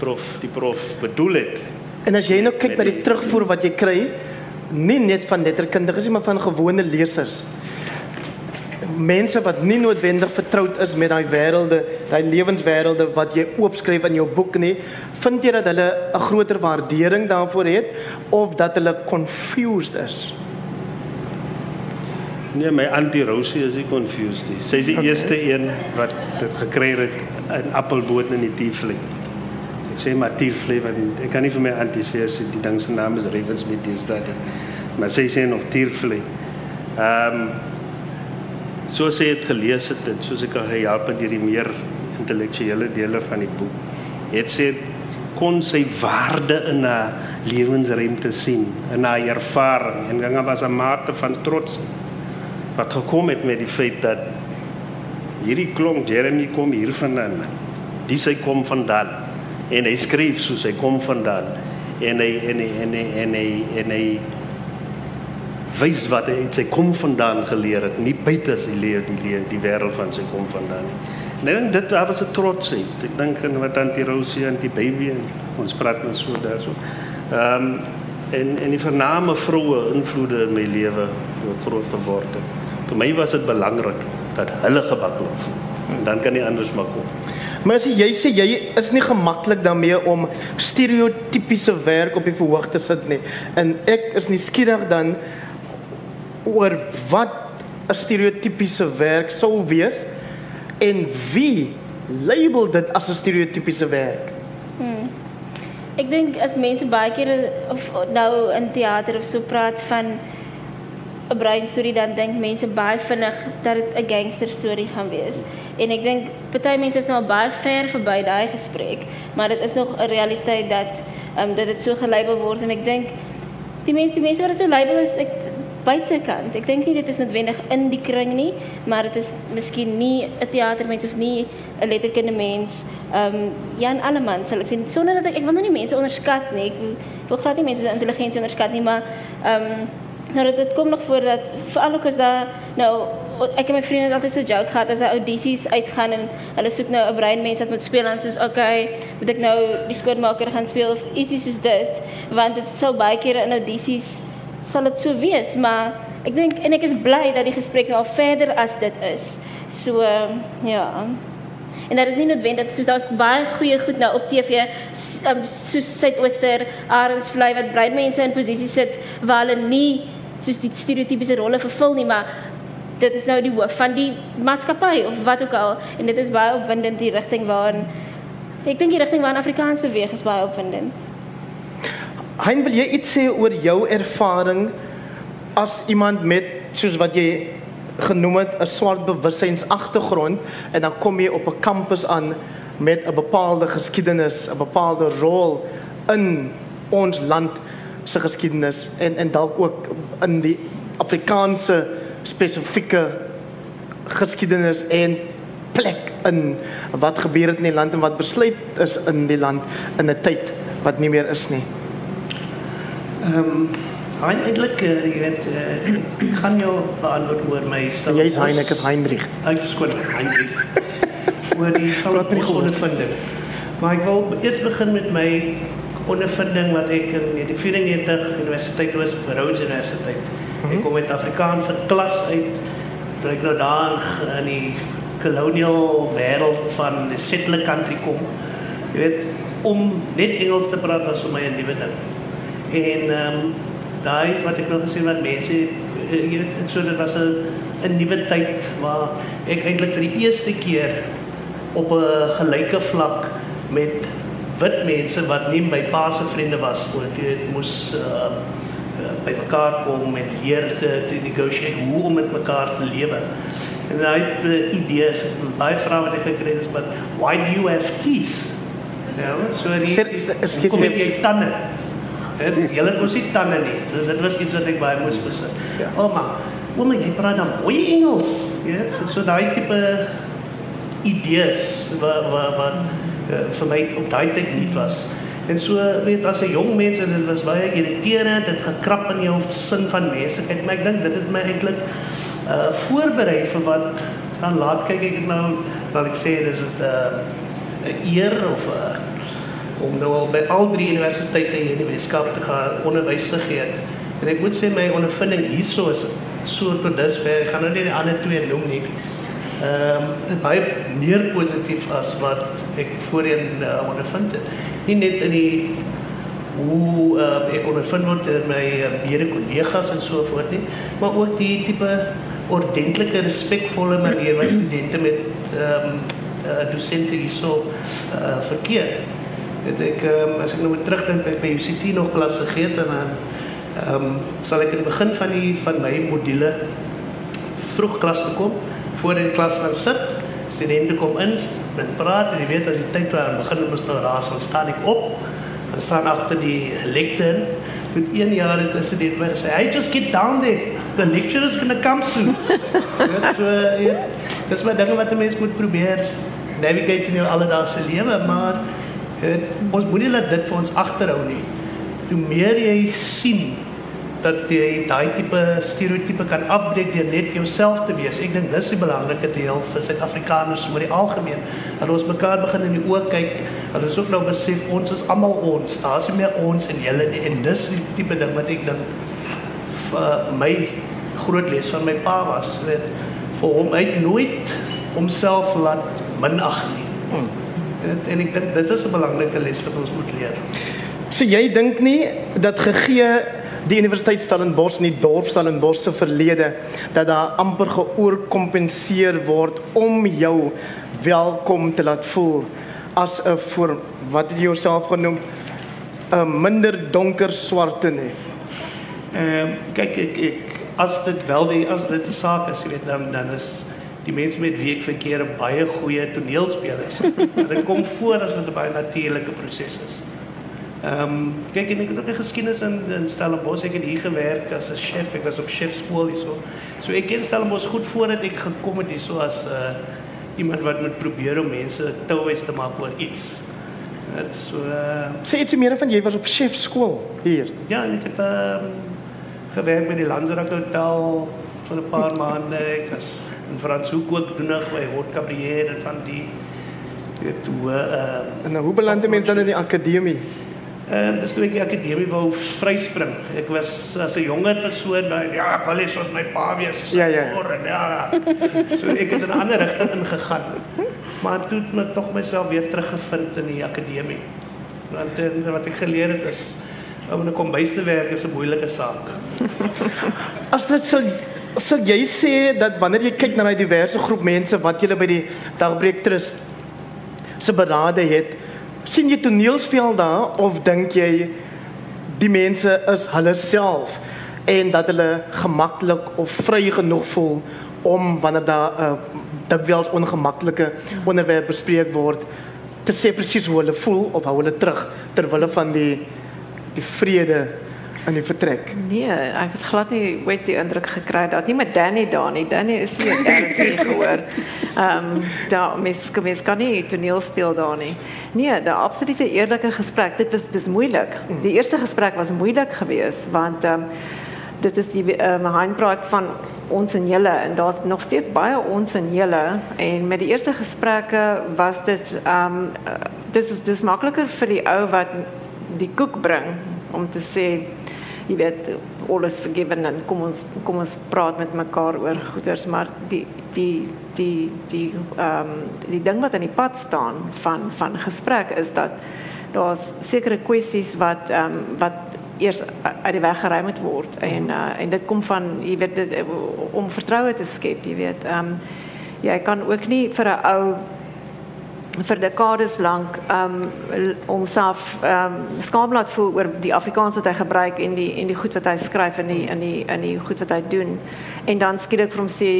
prof die prof bedoel het. En as jy nou kyk na die terugvoer wat jy kry, nie net van letterkundiges nie, maar van gewone lesers mense wat nie noodwendig vertroud is met daai wêrelde, daai lewenswêrelde wat jy oopskryf in jou boek nie, vind jy dat hulle 'n groter waardering daarvoor het of dat hulle confused is? Nee, my Auntie Rosie is nie confused nie. Sy is die okay. eerste een wat dit gekry het in appelboot in die Tiefling. Ek sê maar Tiefling want ek kan nie vir my Auntie sê as die ding se naam is Ravensmead is dit. Maar sy sê nog Tiefling. Ehm um, soos hy het gelees het en soos ek al gehelp het deur die meer intellektuele dele van die boek het sy kon sy waarde in 'n lewensruimte sien in haar ervaring en ganga was 'n mate van trots wat gekom het met die feit dat hierdie klomp Jeremy kom hier vandaan dis hy kom vandaan en hy skryf soos hy kom vandaan en hy en hy en hy en hy, en hy, en wys wat hy uit sy kom vandaan geleer het, nie buite as hy leer die leer die wêreld van sy kom vandaan nie. Nee, dit daar was 'n trotsheid. Ek dink aan wat Antie Rosie en die baby en ons praat net so daarso. Ehm um, en en die vername vroue invloede in my lewe groot geword het. Vir my was dit belangrik dat hulle gebak word. En dan kan nie anders maak kom. Maar as jy sê jy is nie gemaklik daarmee om stereotypiese werk op die verhoog te sit nie. En ek is nie skieurig dan oor wat 'n stereotypiese werk sou wees en wie label dit as 'n stereotypiese werk. Hmm. Ek dink as mense baie keer of nou in teater of so praat van 'n brein storie dan dink mense baie vinnig dat dit 'n gangster storie gaan wees. En ek dink party mense is nou baie ver verby daai gesprek, maar dit is nog 'n realiteit dat ehm um, dat dit so gelabel word en ek dink die mense die mense wat dit so label is ek buitekant. Ek dink nie dit is noodwendig in die kring nie, maar dit is miskien nie 'n teatermens of nie 'n letterkunde mens. Ehm um, Jan Alleman sal ek sê sonder dat ek ek wil nou nie mense onderskat nie. Ek wil glad nie mense se intelligensie onderskat nie, maar ehm um, nou dit, dit kom nog voor dat veral ook as daar nou ek en my vriende altyd so joke gehad as hy audisies uitgaan en hulle soek nou 'n breinmens wat moet speel en soos okay, moet ek nou die skoonmaker gaan speel of ietsie soos dit, want dit sou baie keer in audisies sal dit so wees, maar ek dink en ek is bly dat die gesprek nou al verder as dit is. So uh, ja. En dat dit nie noodwendig soos daar's baie goeie goed nou op TV um, soos Suidooster, Arendsvlei wat brein mense in posisie sit waar hulle nie soos die stereotypiese rolle vervul nie, maar dit is nou die hoof van die maatskappy of wat ook al en dit is baie opwindend die rigting waarin ek dink die rigting waarin Afrikaans beweeg is baie opwindend. Hein, wil jy iets sê oor jou ervaring as iemand met soos wat jy genoem het 'n swart bewussynsagtergrond en dan kom jy op 'n kampus aan met 'n bepaalde geskiedenis, 'n bepaalde rol in ons land se geskiedenis en en dalk ook in die Afrikaanse spesifieke geskiedenis en plek in wat gebeur het in die land en wat besluit is in die land in 'n tyd wat nie meer is nie. Ehm um, eintlik uh, jy weet uh, ek gaan jou beantwoord oor my stel. Jy's Hein, ek is Heinrich. Ek is skoon Heinrich. oor die groot ondervinding. Maar ek wil eers begin met my ondervinding wat ek in 1994 universiteit was, Rhodes Universiteit. -hmm. Ek kom met Afrikaanse klas uit. Toe ek nou daar in die colonial wêreld van die settler country kom. Jy weet om net Engels te praat was vir my 'n nuwe ding. En ehm um, daai wat ek nou gesien wat mense jy weet so dit was 'n 'n nuwe tyd waar ek eintlik vir die eerste keer op 'n gelyke vlak met wit mense wat nie my pa se vriende was jy moes uh, by mekaar kom en leer te, te negotiate hoe om met mekaar te lewe. En hy het uh, idees, baie vrae wat ek gekry het, but why do you have teeth? Ja, so die is kom jy tande. En jy het mos nie tande nie. Dit was iets wat ek baie moes besit. Ja. Ouma, ouma jy praat dan mooi Engels. Ja, so, so daai tipe idees wat wat wat uh, vir my op daai tyd nie was. En so weet as 'n jong mens en dit was baie irriterend, dit gekrap in jou sin van menslikheid, maar ek dink dit het my eintlik uh voorberei vir wat dan laat kyk ek nou wat ek sê dis dit 'n uh, 'n eer of 'n uh, om nou al by al drie universiteite hier in die Weskaap te gaan onderwys te gee. En ek moet sê my ondervinding hierso is so tot dusver, ek gaan nou nie die ander twee noem nie ehm um, baie meer positief as wat ek voorheen uh, ondervind het. Nie net in die hoe uh, ek ondervind word deur my uh, mede kollegas en so voort nie, maar ook die tipe ordentlike respekvolle manier wat studente met ehm um, uh, dosente hierso uh, verkeer. Dit ek um, as ek nou moet terugdink by by UCT nog klas gegee het en dan ehm um, sal ek in die begin van die van my module vroeg klas toe kom voor in die klas gaan sit. Studente kom in, men praat en jy weet as die tyd daar begin ons nou raas, dan staan ek op. Dan staan agter die lectern. Met een jaar het 'n student my gesê, "Hey, just get down there. The lecturer is going to come soon." Dit so ja, dis maar dinge wat 'n mens moet probeer navigate in jou alledaagse lewe, maar het, ons moenie laat dit vir ons agterhou nie. Hoe meer jy sien dat jy daai tipe stereotipe kan afbreek deur net jouself te wees. Ek dink dis die belangrike deel vir Suid-Afrikaners oor die algemeen. Dat ons mekaar begin in die oë kyk, dat ons ook nou besef ons is almal ons. Daar's nie meer ons en julle nie. En dis die tipe ding wat ek dink vir my groot les van my pa was, weet vir hom uit nooit homself laat minag nie. Hmm. En ek dink dit is 'n belangrike les wat ons moet leer. So jy dink nie dat gegee die Universiteit Stellenbosch en die dorp Stellenbosch se verlede dat daar amper geoorkompenseer word om jou welkom te laat voel as 'n voor wat jy jouself genoem 'n minder donker swarte nie. Ehm uh, kyk ek ek as dit wel die as dit 'n saak is, jy weet dan dan is die mense met wie ek verkeer baie goeie toneelspelers. dit kom voor as wat 'n baie natuurlike proses is. Ehm um, kyk en ek het ook 'n geskiedenis in in Stellenbosch. Ek het hier gewerk as 'n chef. Ek was op chefskool hierso. So ek ken Stellenbosch goed voordat ek gekom het hierso as 'n uh, iemand wat moet probeer om mense touwys te maak oor iets. Dit so uh, sê ietsie meer van jy was op chefskool hier. Ja, ek het ehm um, gewerk by die Landsrak Hotel vir 'n paar maande. Ek was in Franshoek ook doenig by Hot Cabrier en van die weet toe uh en nou hoe beland mense dan in die akademie? En dis toe ek die akademie wou vryspring. Ek was as 'n jonger persoon, nou, ja, ek wil hê soos my pa wees, so ja, ja. en ja. So ek het in 'n ander rigting ingegaan. Maar toe het ek tog myself weer teruggevind in die akademie. Want en, wat ek geleer het is om in 'n kombuis te werk is 'n moeilike saak. As dit sou sou jy sê dat wanneer jy kyk na daai diverse groep mense wat jy by die Dagbreek Trust se berade het, sien jy toneelspel daar of dink jy die mense is hulle self en dat hulle gemaklik of vry genoeg voel om wanneer daar 'n uh, dikwels ongemaklike onderwerp bespreek word te sê presies hoe hulle voel of hoe hulle terug ter wille van die die vrede in die vertrek. Nee, ek het glad nie ooit die indruk gekry dat nie met Danny daar nie. Danny is nie ernstig gehoor. Ehm um, daar mis mens kan nie toneel speel daar nie. Nee, 'n absolute eerlike gesprek. Dit was dis moeilik. Die eerste gesprek was moeilik geweest want ehm um, dit is die ehm um, praat van ons en julle en daar's nog steeds baie ons en julle en met die eerste gesprekke was dit ehm um, dis is dis makliker vir die ou wat die koek bring om te sê jy weet alles vergeven en kom ons kom ons praat met mekaar oor goeders maar die die die die ehm um, die ding wat aan die pad staan van van gesprek is dat daar's sekere kwessies wat ehm um, wat eers uit die weg geruim moet word en uh, en dit kom van jy weet dit, om vertroue te skep jy weet ehm um, jy kan ook nie vir 'n ou vir dekades lank um homself um skaam laat voel oor die Afrikaans wat hy gebruik en die en die goed wat hy skryf in die in die in die goed wat hy doen. En dan skielik vir hom sê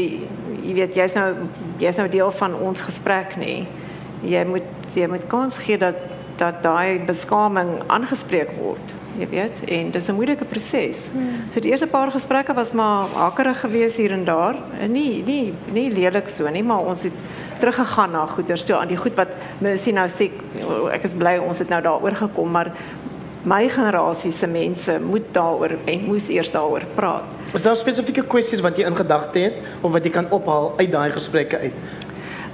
jy weet jy's nou jy's nou deel van ons gesprek nê. Jy moet jy moet kans gee dat dat daai beskaming aangespreek word. Jy weet en dis 'n moeilike proses. Hmm. So die eerste paar gesprekke was maar hakkerig geweest hier en daar. En nie nie nie lelik so nie, maar ons het teruggegaan na goeders toe aan die goed wat Mercy nou sê ek is bly ons het nou daaroor gekom maar my generasie se mense moet daaroor en moes eers daaroor praat. Is daar spesifieke kwessies wat jy in gedagte het of wat jy kan ophal uit daai gesprekke uit?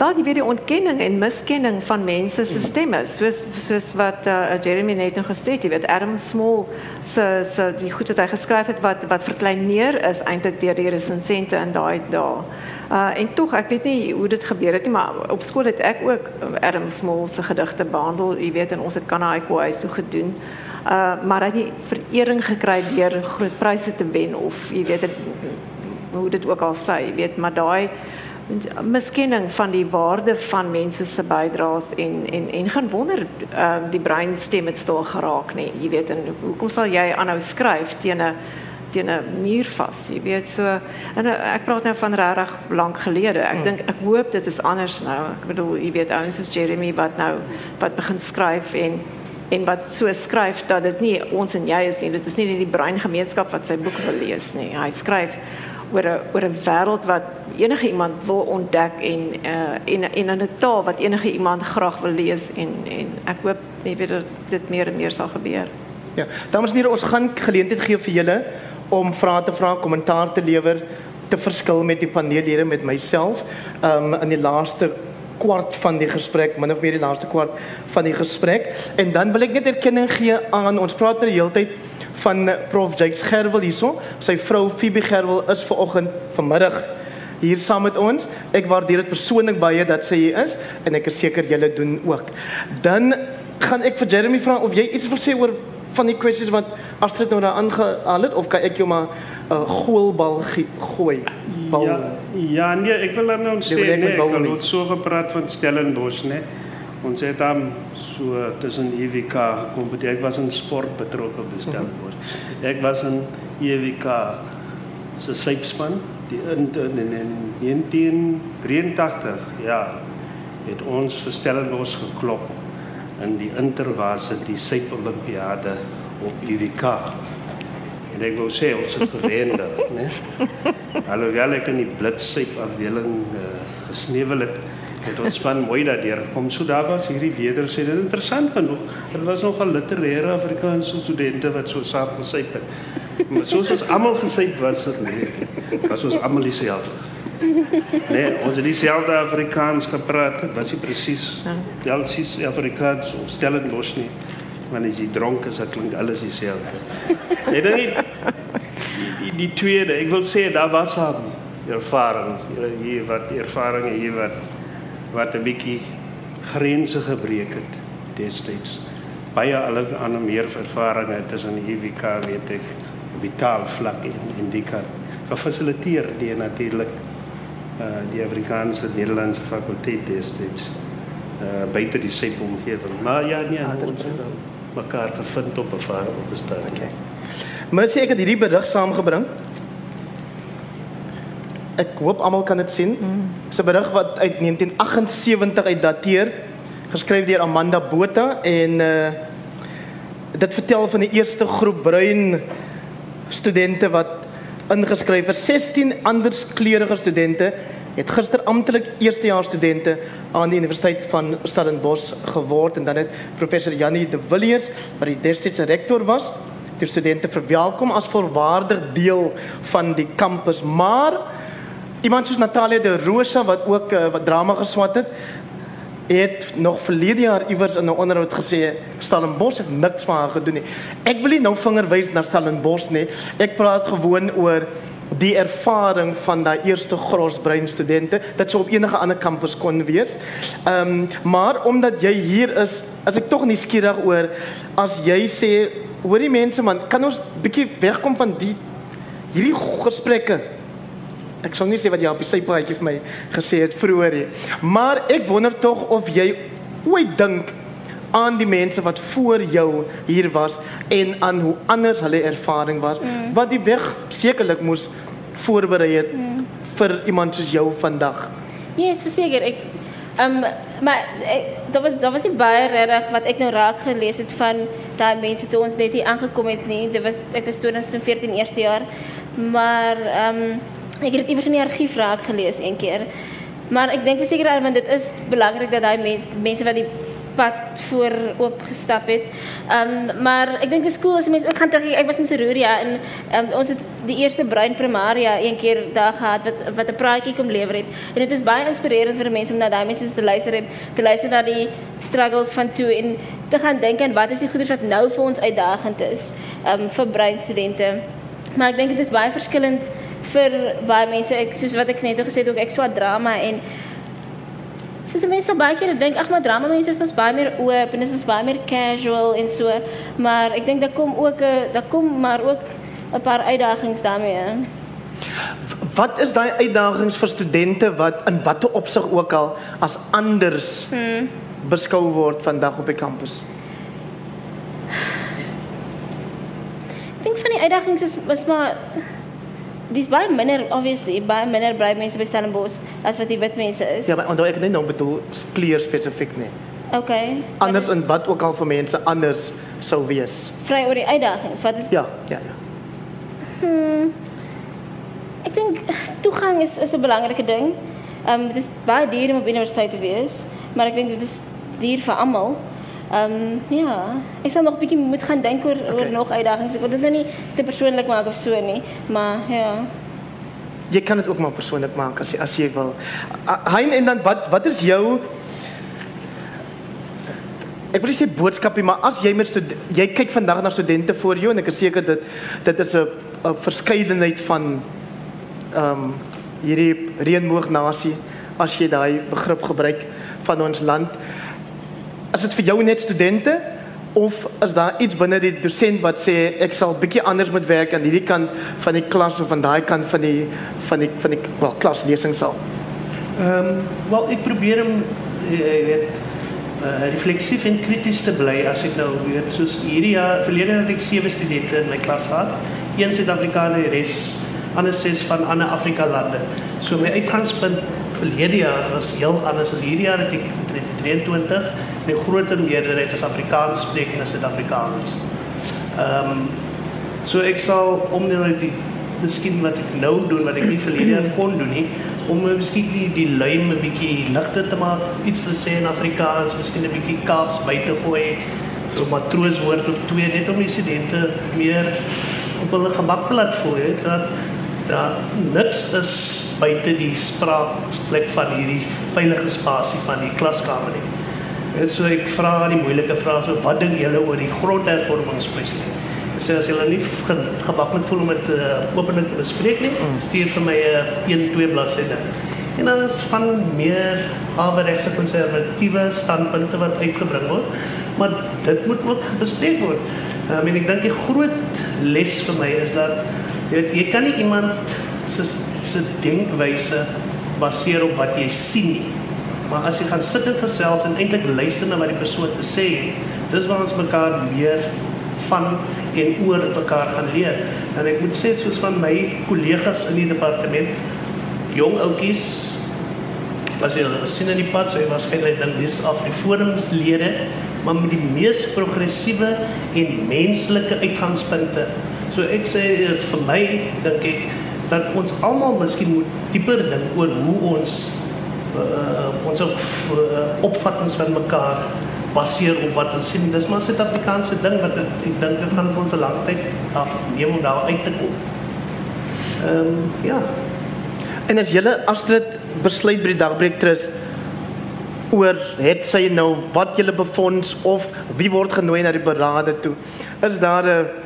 Daar die weer die ontkenning en miskenning van mense se stemme soos soos wat uh, Jeremy net nog gesê het, jy weet Adam Small se se die goed wat hy geskryf het wat wat verkleineer is eintlik deur die resensente in daai dae. Uh en tog ek weet nie hoe dit gebeur het nie, maar op skool het ek ook Adam Small se gedigte behandel, jy weet en ons het Kanaiko huis toe gedoen. Uh maar hy het nie verering gekry deur groot pryse te wen of jy weet het, hoe dit ook al sê, jy weet, maar daai miskenning van die waarde van mense se bydraes en en en gaan wonder uh die breinstem het stil geraak nê jy weet en hoekom sal jy aanhou skryf teen 'n teen 'n muur vas, jy weet so. En eh, ek praat nou van regtig lank gelede. Ek hmm. dink ek hoop dit is anders nou. Ek bedoel, jy weet ouens soos Jeremy wat nou wat begin skryf en en wat so skryf dat dit nie ons en jy is nie. Dit is nie net die breingemeenskap wat sy boek wil lees nie. Hy skryf oor 'n oor 'n wêreld wat enige iemand wil ontdek en uh, en en 'n taal wat enige iemand graag wil lees en en ek hoop jy weet dit meer en meer sal gebeur. Ja, dames en here, ons gaan geleentheid gee vir julle om vrae te vra, kommentaar te lewer, te verskil met die paneellede met myself. Um in die laaste kwart van die gesprek, min of meer die laaste kwart van die gesprek. En dan wil ek net erkenning gee aan ons praat nou die hele tyd van Prof Jakes Gerwel hierso. Sy vrou Phoebe Gerwel is ver oggend vanmiddag hier saam met ons. Ek waardeer dit persoonlik baie dat sy hier is en ek is seker julle doen ook. Dan gaan ek vir Jeremy vra of jy iets wil sê oor van die kwessies wat Astrid nou daar aangehaal het of kan ek jou maar 'n uh, goalbal gooi? Bal. Ja, ja nee, ek wil nou sê nee, ek het net so gepraat van Stellenbosch, né? Ons het dan so tussen EWK kom, ek was in sport betrokke op Stellenbosch. Ek was in EWK se sypspan die in, in, in 1983, ja, het ons vir Stellenbosch geklop in die intervarsity Suid Olimpiade op UWK. En ek wou sê ons het gewen daar, né? Alhoewel ek in die blitssyp afdeling uh, gesneuwel het, het ons van mooi daardeur kom. So daar was hierdie weder sê dit interessant genoeg. Dit was nog 'n literêre Afrikaanse studente wat so saam gesyp het. Maar soos ons almal gesyp was, het nee, was ons almal dieselfde. Nee, ons het dieselfde Afrikaans gepraat. Was jy presies? Ja, sis Afrikaans of Stellenbosch nie. Want as jy dronk is, dan klink alles dieselfde. Nee, dan nie. Die, die tweede, ek wil sê daar was 'n ervaring hier wat ervaring hier wat wat 'n bietjie grense gebreek het destyds. Baie alle ander meer ervarings tussen die IWK weet ek vitaal vlak in in die kant gefasiliteer die natuurlik uh, die Afrikaanse Nederlandse fakulteit destyds uh, buite die SEP omgewing. Maar ja, nee, ah, ons het mekaar gevind op 'n vaar op 'n stadium. Okay. Mercy ek het hierdie berig saamgebring. Ek hoop almal kan dit sien. Mm. Dis 'n berig wat uit 1978 uit dateer, geskryf deur Amanda Botha en uh dit vertel van die eerste groep bruin studente wat ingeskryf is. 16 anderskleurige studente het gister amptelik eerstejaars studente aan die Universiteit van Stellenbosch geword en dan het professor Janie de Villiers wat die destydse rektor was, die studente verwelkom as volwaardig deel van die kampus. Maar iemand soos Natalia de Rosa wat ook uh, wat drama geswat het, het nog verlede jaar iewers in 'n onderhoud gesê Stellenbosch het niks van haar gedoen nie. Ek wil nie nou vinger wys na Stellenbosch nie. Ek praat gewoon oor die ervaring van daai eerste grosbrein studente dat sou op enige ander kampus kon wees. Ehm um, maar omdat jy hier is, as ek tog nie skieurig oor as jy sê hoor die mense man, kan ons bietjie wegkom van die hierdie gesprekke Ek sal nie sê wat jy op die sypaadjie vir my gesê het vroeër nie. Maar ek wonder tog of jy ooit dink aan die mense wat voor jou hier was en aan hoe anders hulle ervaring was mm. wat die weg sekerlik moes voorberei het mm. vir iemand soos jou vandag. Ja, yes, verseker ek ehm um, maar daar was daar was nie baie reg wat ek nou raak gelees het van daai mense toe ons net hier aangekom het nie. Dit was ek was 2014 eerste jaar. Maar ehm um, Ek het iewers in die argief raak gelees een keer. Maar ek dink verseker dat want dit is belangrik dat daai mense mense wat die pad voor oopgestap het. Ehm um, maar ek dink die skool as mense ook gaan terug ek was in Seroria en um, ons het die eerste bruin primaria een keer daar gehad wat wat 'n praatjie kom lewer het. En dit is baie inspirerend vir mense om na daai mense te luister en te luister na die struggles van toe en te gaan dink aan wat is die goeders wat nou vir ons uitdagend is ehm um, vir bruin studente. Maar ek dink dit is baie verskillend vir baie mense ek soos wat ek net gesê het ook ek swaat drama en soos mense baie keer dink ag maar drama mense is mos baie meer oop en is mos baie meer casual en so maar ek dink daar kom ook 'n daar kom maar ook 'n paar uitdagings daarmee. Wat is daai uitdagings vir studente wat in watter opsig ook al as anders hmm. beskou word vandag op die kampus? Ek dink van die uitdagings is was maar dis baie minder obviously baie minder bruin mense by Stellenbosch as wat die wit mense is. Ja, maar onthou ek net nou bedoel kleur spesifiek nie. Okay. Anders en wat ook al vir mense anders sou wees. Vry oor die uitdagings. Wat is Ja, ja, ja. Hmm. Ek dink toegang is is 'n belangrike ding. Ehm um, dit is baie duur om op universiteit te wees, maar ek dink dit is duur vir almal. Ehm um, ja, ek sal nog 'n bietjie moet gaan dink oor okay. oor nog uitdagings. Ek wil dit nou nie te persoonlik maak of so nie, maar ja. Jy kan dit ook maar persoonlik maak as jy as jy wil. Hein en dan wat wat is jou Ek wil sê boodskapie, maar as jy met jy kyk vandag na studente voor jou en ek is seker dit dit is 'n 'n verskeidenheid van ehm um, hierdie reënboognasie as jy daai begrip gebruik van ons land. Is dit vir jou net studente of is daar iets binne die dosent wat sê ek sal bietjie anders moet werk aan hierdie kant van die klas of van daai kant van die van die van die wel klaslesing sal? Ehm um, wel ek probeer om jy weet uh, refleksief en krities te bly as ek nou weet soos hierdie jaar verlede het ek sewe studente in my klas gehad. Een Suid-Afrikaner, res ander ses van ander Afrika lande. So my uitgangspunt verlede jaar was heel anders as hierdie jaar het ek 23 die groter meerderheid is Afrikaans sprekende Suid-Afrikaners. Ehm um, so ek sal om net die miskien wat ek nou doen wat ek nie verlede jaar kon doen nie om miskien die die luim 'n bietjie ligter te maak, iets te sê in Afrikaans, miskien 'n bietjie Kaaps by te gooi, so matrooswoord of twee net om die studente meer op hulle gemak te laat voel, weet dat dat niks is buite die spraakplek van hierdie veilige spasie van die klaskamer nie. En so ek vra die moeilike vrae so wat dink julle oor die grondhervormingskwessie? Sê as julle nie ge gebak met voel om dit uh, openlik te bespreek nie, mm. stuur vir my 'n uh, 1-2 bladsye. En dan is van meer averegse konservatiewe standpunte wat uitgebring word, maar dit moet ook bespreek word. I mean ek dink die groot les vir my is dat jy weet jy kan nie iemand se se denkwyse baseer op wat jy sien nie maar as jy gaan sit en gesels en eintlik luister na wat die persoon te sê het, dis waar ons mekaar meer van en oor mekaar gaan leer. En ek moet sê soos van my kollegas in die departement, jong ouetjies was jy sien in die pad, so jy waarskynlik dink dis af die forumslede, maar met die mees progressiewe en menslike uitgangspunte So ek sê eh, vir my dink ek dat ons almal miskien moet dieper dink oor hoe ons uh, ons op, uh, opvattings van mekaar baseer op wat ons sien. Dis maar 'n Suid-Afrikaanse ding wat het, ek dink dit gaan vir ons 'n lang tyd af neem om daar uit te kom. Ehm um, ja. En as julle Astrid besluit by die dagbreek trust oor het sy nou wat julle befonds of wie word genooi na die berade toe, is daar 'n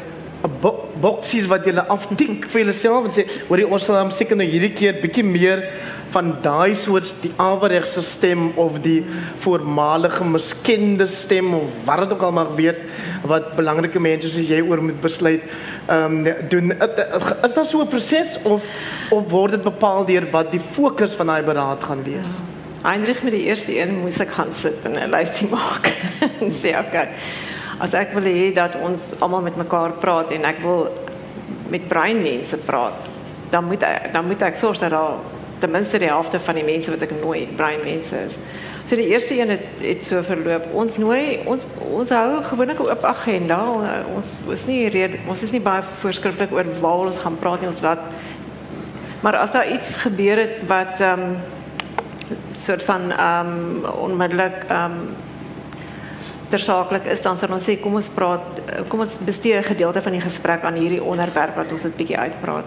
bo boksies wat julle aftik vir julleself en sê hoor jy ons sal hom seker nou hierdie keer bietjie meer van daai soort die averegse stem of die voormalige miskende stem of wat dit ook al mag wees wat belangrike mense soos jy oor moet besluit ehm um, doen is daar so 'n proses of of word dit bepaal deur wat die fokus van daai beraad gaan wees ja. Heinrich met die eerste een moes ek gaan sit en 'n lysie maak en sê okay. As ek wil hê dat ons almal met mekaar praat en ek wil met breinmense praat, dan moet ek, dan moet ek sorg dat daar ten minste die helfte van die mense wat ek nooi breinmense is. So die eerste een het, het so verloop. Ons nooi ons ons hou gewoonlik 'n oop agenda. Ons is nie red, ons is nie baie voorskrifklik oor waar ons gaan praat nie, ons laat Maar as daar iets gebeur het wat ehm um, soort van ehm um, onmiddellik ehm um, tersaaklik is dan sal ons sê kom ons praat kom ons bestee 'n gedeelte van die gesprek aan hierdie onderwerp wat ons net bietjie uitpraat.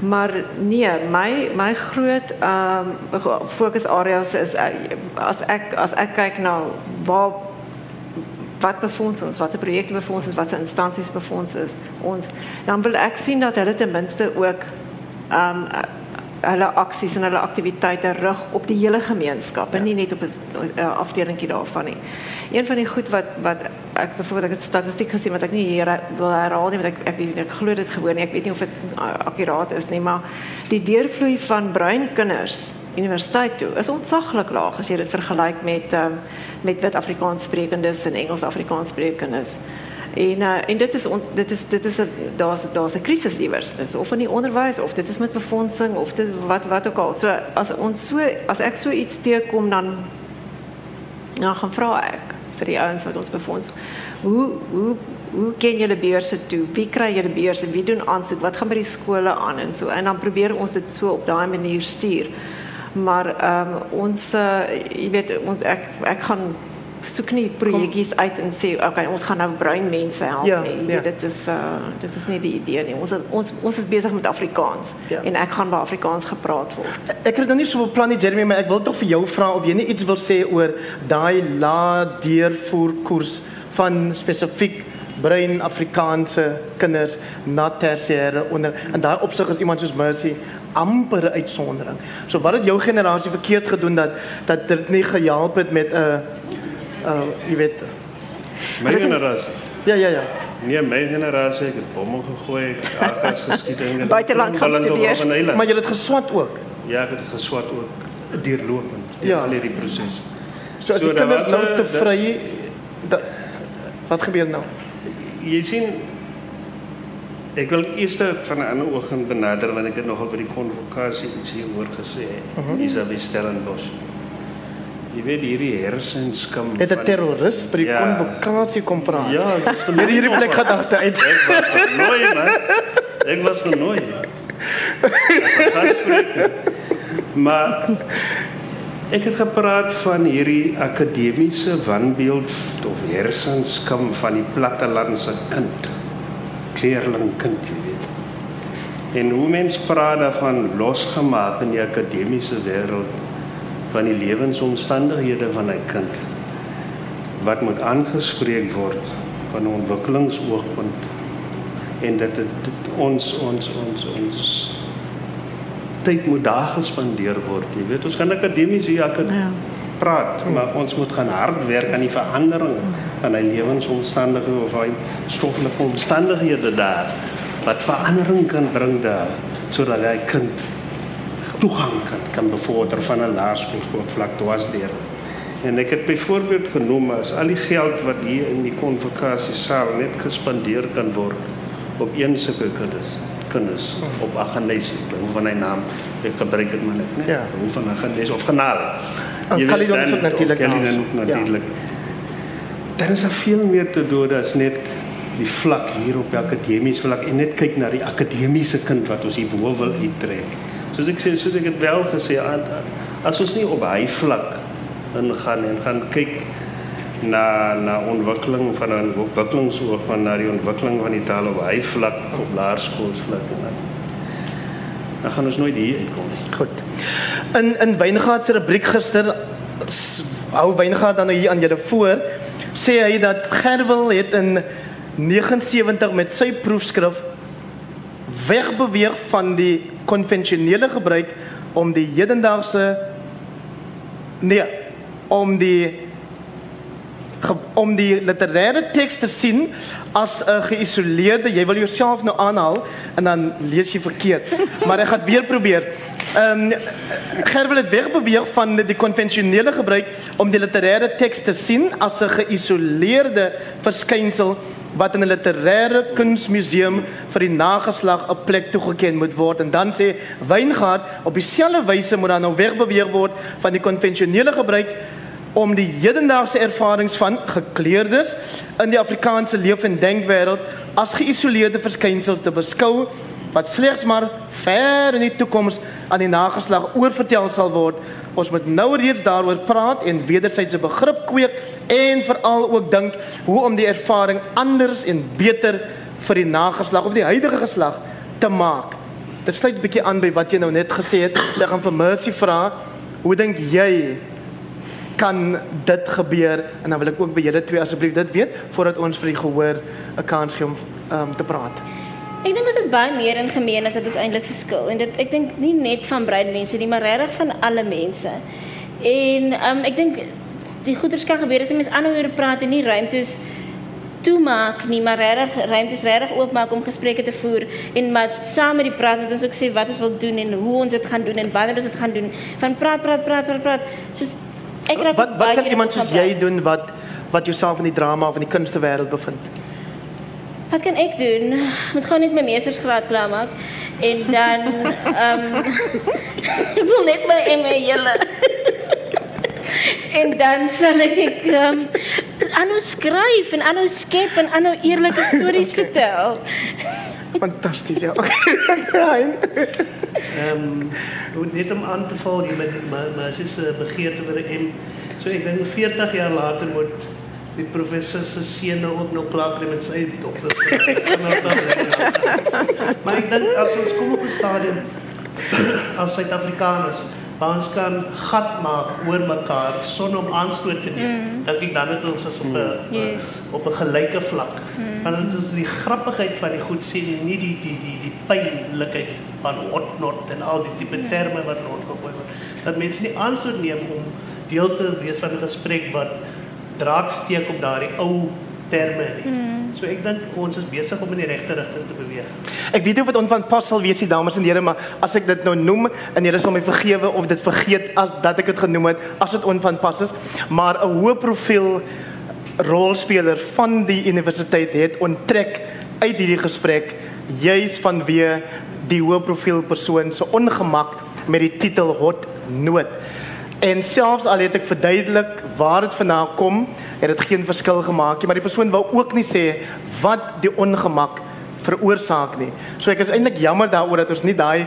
Maar nee, my my groot ehm um, fokusareas is uh, as ek as ek kyk na waar wat befonds ons, wat se projekte befonds ons, wat se instansies befonds is ons, dan wil ek sien dat hulle ten minste ook ehm um, hulle aksies en hulle aktiwiteite rig op die hele gemeenskap en ja. nie net op 'n afdelingkie daarvan nie. Een van die goed wat wat ek byvoorbeeld ek het statistiek gesien wat ek nie hier wil herhaal nie want ek ek, ek, ek glo dit gewoon nie. Ek weet nie of dit akkuraat is nie, maar die deurvloei van bruin kinders universiteit toe is ontsaglik laag as jy dit vergelyk met um, met wit Afrikaans sprekendes en Engels Afrikaans sprekendes. En uh, en dit is on, dit is dit is daar's daar's 'n krisis iewers. Dit is of in die onderwys of dit is met befondsing of dit wat wat ook al. So as ons so as ek so iets teekom dan nou gaan vra ek vir die ouens wat ons befonds. Hoe hoe hoe ken julle beurse toe? Wie kry julle beurse? Wie doen aansoek? Wat gaan by die skole aan en so en dan probeer ons dit so op daai manier stuur. Maar ehm um, ons uh, jy weet ons ek ek gaan soek nie projekkies uit en sê okay ons gaan nou bruin mense help ja, nie ja. dit is uh, dit is nie die idee nie ons ons ons is besig met Afrikaans ja. en ek gaan by Afrikaans gepraat word ek het nog nie so beplan nie Jeremy maar ek wil tog vir jou vra of jy nie iets wil sê oor daai la deurvoer koers van spesifiek bruin Afrikaanse kinders na tersiêre onder en daai opsig is iemand soos Mercy amper uitsondering. So wat het jou generasie verkeerd gedoen dat dat dit nie gehelp het met 'n uh, uh jy weet my generasie. Ja ja ja. Nee, my generasie het bomme gegooi, AKs geskiet en buiteland gestudeer. Maar jy het geswat ook. Ja, ek het geswat ook deurlopend ja. al hierdie proses. So as so, die kinders nou te vry wat gebeur nou? Jy sien ek wil eers van 'n ander oog benader want ek het nogal vir die konvokasie iets hier oor gesê. Uh -huh. Isabel Stellenbosch. Jy weet hierdie hersenskam Het 'n terrorist by die ja. konvokasie kom praat. Ja, dis vir hierdie plek gedagte uit. Ek was genooi man. Ek was genooi. maar ek het gepraat van hierdie akademiese wanbeeld of hersenskam van die plattelandse kind. Kleerling kind, jy weet. En hoe mens praat daarvan losgemaak in die akademiese wêreld van die lewensomstandighede van 'n kind wat moet aangespreek word van 'n ontwikkelingsoogpunt en dat dit ons ons ons ons tyd moet daar gespandeer word jy weet ons kan akademies hier ek ja. praat maar ons moet gaan hard werk aan die verandering van hy lewensomstandighede of hy stoffelike omstandighede daar wat verandering kan bring daar sodat hy kind toegang kan, kan bevorder van 'n laerskool tot vlak dwars deur. En ek het byvoorbeeld genoem as al die geld wat hier in die konvokasie saal net gespandeer kan word op een sulke kinders kinders op Agnes hoe van hy naam ek gebruik dit maar net nee ja. hoe van Agnes of Genaal jy weet dan natuurlik natuurlik ja. dan is daar veel meer te doen as net die vlak hier op die akademiese vlak en net kyk na die akademiese kind wat ons hier bo wil uittrek. Soos ek sê, soos ek dit wel gesê het, as ons nie op hy vlak ingaan en gaan kyk na na ontwikkeling van 'n ontwikkelingsoog van na die ontwikkeling van die taal op hy vlak op laerskoolvlak en dan dan gaan ons nooit hier uitkom nie. Goed. In in Wyngaard se rubriek gister hou Wyngaard dan nou hier aan julle voor sê hy dat Gerwel het in 79 met sy proefskrif wegbeweeg van die konvensionele gebruik om die hedendaagse nee om die om die literêre teks te sien as 'n geïsoleerde jy wil jouself nou aanhaal en dan lees jy verkeerd maar ek gaan weer probeer. Ehm um, Gerwel het wegbeweeg van die konvensionele gebruik om die literêre teks te sien as 'n geïsoleerde verskynsel wat in 'n literêre kunsmuseum vir die nageslag 'n plek toegeken moet word. En dan sê Wyngaard op dieselfde wyse moet dan nou wegbeweeg word van die konvensionele gebruik om die hedendaagse ervarings van gekleurdes in die Afrikaanse leef en denkwêreld as geïsoleerde verskynsels te beskou wat slegs maar ver in die toekoms aan die nageslag oorvertel sal word. Ons moet nou reeds daaroor praat en wederwysige begrip kweek en veral ook dink hoe om die ervaring anders en beter vir die nageslag of die huidige geslag te maak. Dit sluit 'n bietjie aan by wat jy nou net gesê het. So ek gaan vir Mercy vra, hoe dink jy kan dit gebeur en dan wil ek ook by julle twee asseblief dit weet voordat ons vir die gehoor 'n kans gee om um, te praat. Ek dink ons het baie meer in gemeen as wat ons eintlik verskil en dit ek dink nie net van bruin mense nie, maar regtig van alle mense. En um, ek dink die goeders kan gebeur as jy mens aanhou oor praat en nie ruimtes toemaak nie, maar regtig ruimtes regtig oopmaak om gesprekke te voer en maar saam met die praat moet ons ook sê wat ons wil doen en hoe ons dit gaan doen en wanneer ons dit gaan doen. Van praat praat praat praat praat. Soos ek raak Wat wat kan iemand soos jy doen wat wat jouself in die drama of in die kunstewêreld bevind? Wat kan ek doen? Moet gou net my meestersgraad klaarmaak en dan ehm um, ek wil net my MA julle. en dan sal ek ehm um, aanhou skryf en aanhou skep en aanhou eerlike stories okay. vertel. Fantasties ja. Okay. Ehm um, net om aan te val hier met my my sis se begeerte vir 'n M. So ek dink 40 jaar later moet die professor se seun nou ook nog klaar kry met sy doktersgraad. maar ek dink as ons kom op 'n stadium as Suid-Afrikaners waar ons kan gat maak oor mekaar sonder om aanstoot te neem. Mm. Dink ek dan het ons as op 'n Yes. op 'n gelyke vlak. Mm. Want dit is die grappigheid van die goed sien en nie die die die die pynlikheid van hotnot en al die tipe terme wat rondgegooi word. Dat mense nie aanstoot neem om deel te wees van 'n gesprek wat draak steek op daardie ou terme nie. Mm. So ek dink ons is besig om in die regte rigting te beweeg. Ek weet nie of dit onvanpas sal wees nie dames en here, maar as ek dit nou noem en julle sal my vergewe of dit vergeet as dat ek dit genoem het, as dit onvanpas is, maar 'n hoë profiel rolspeler van die universiteit het onttrek uit hierdie gesprek juis vanweë die hoë profiel persoon se ongemak met die titel hot noot. En selfs al het ek verduidelik waar dit vandaan kom, het dit geen verskil gemaak nie, maar die persoon wou ook nie sê wat die ongemak veroorsaak nie. So ek is eintlik jammer daaroor dat ons nie daai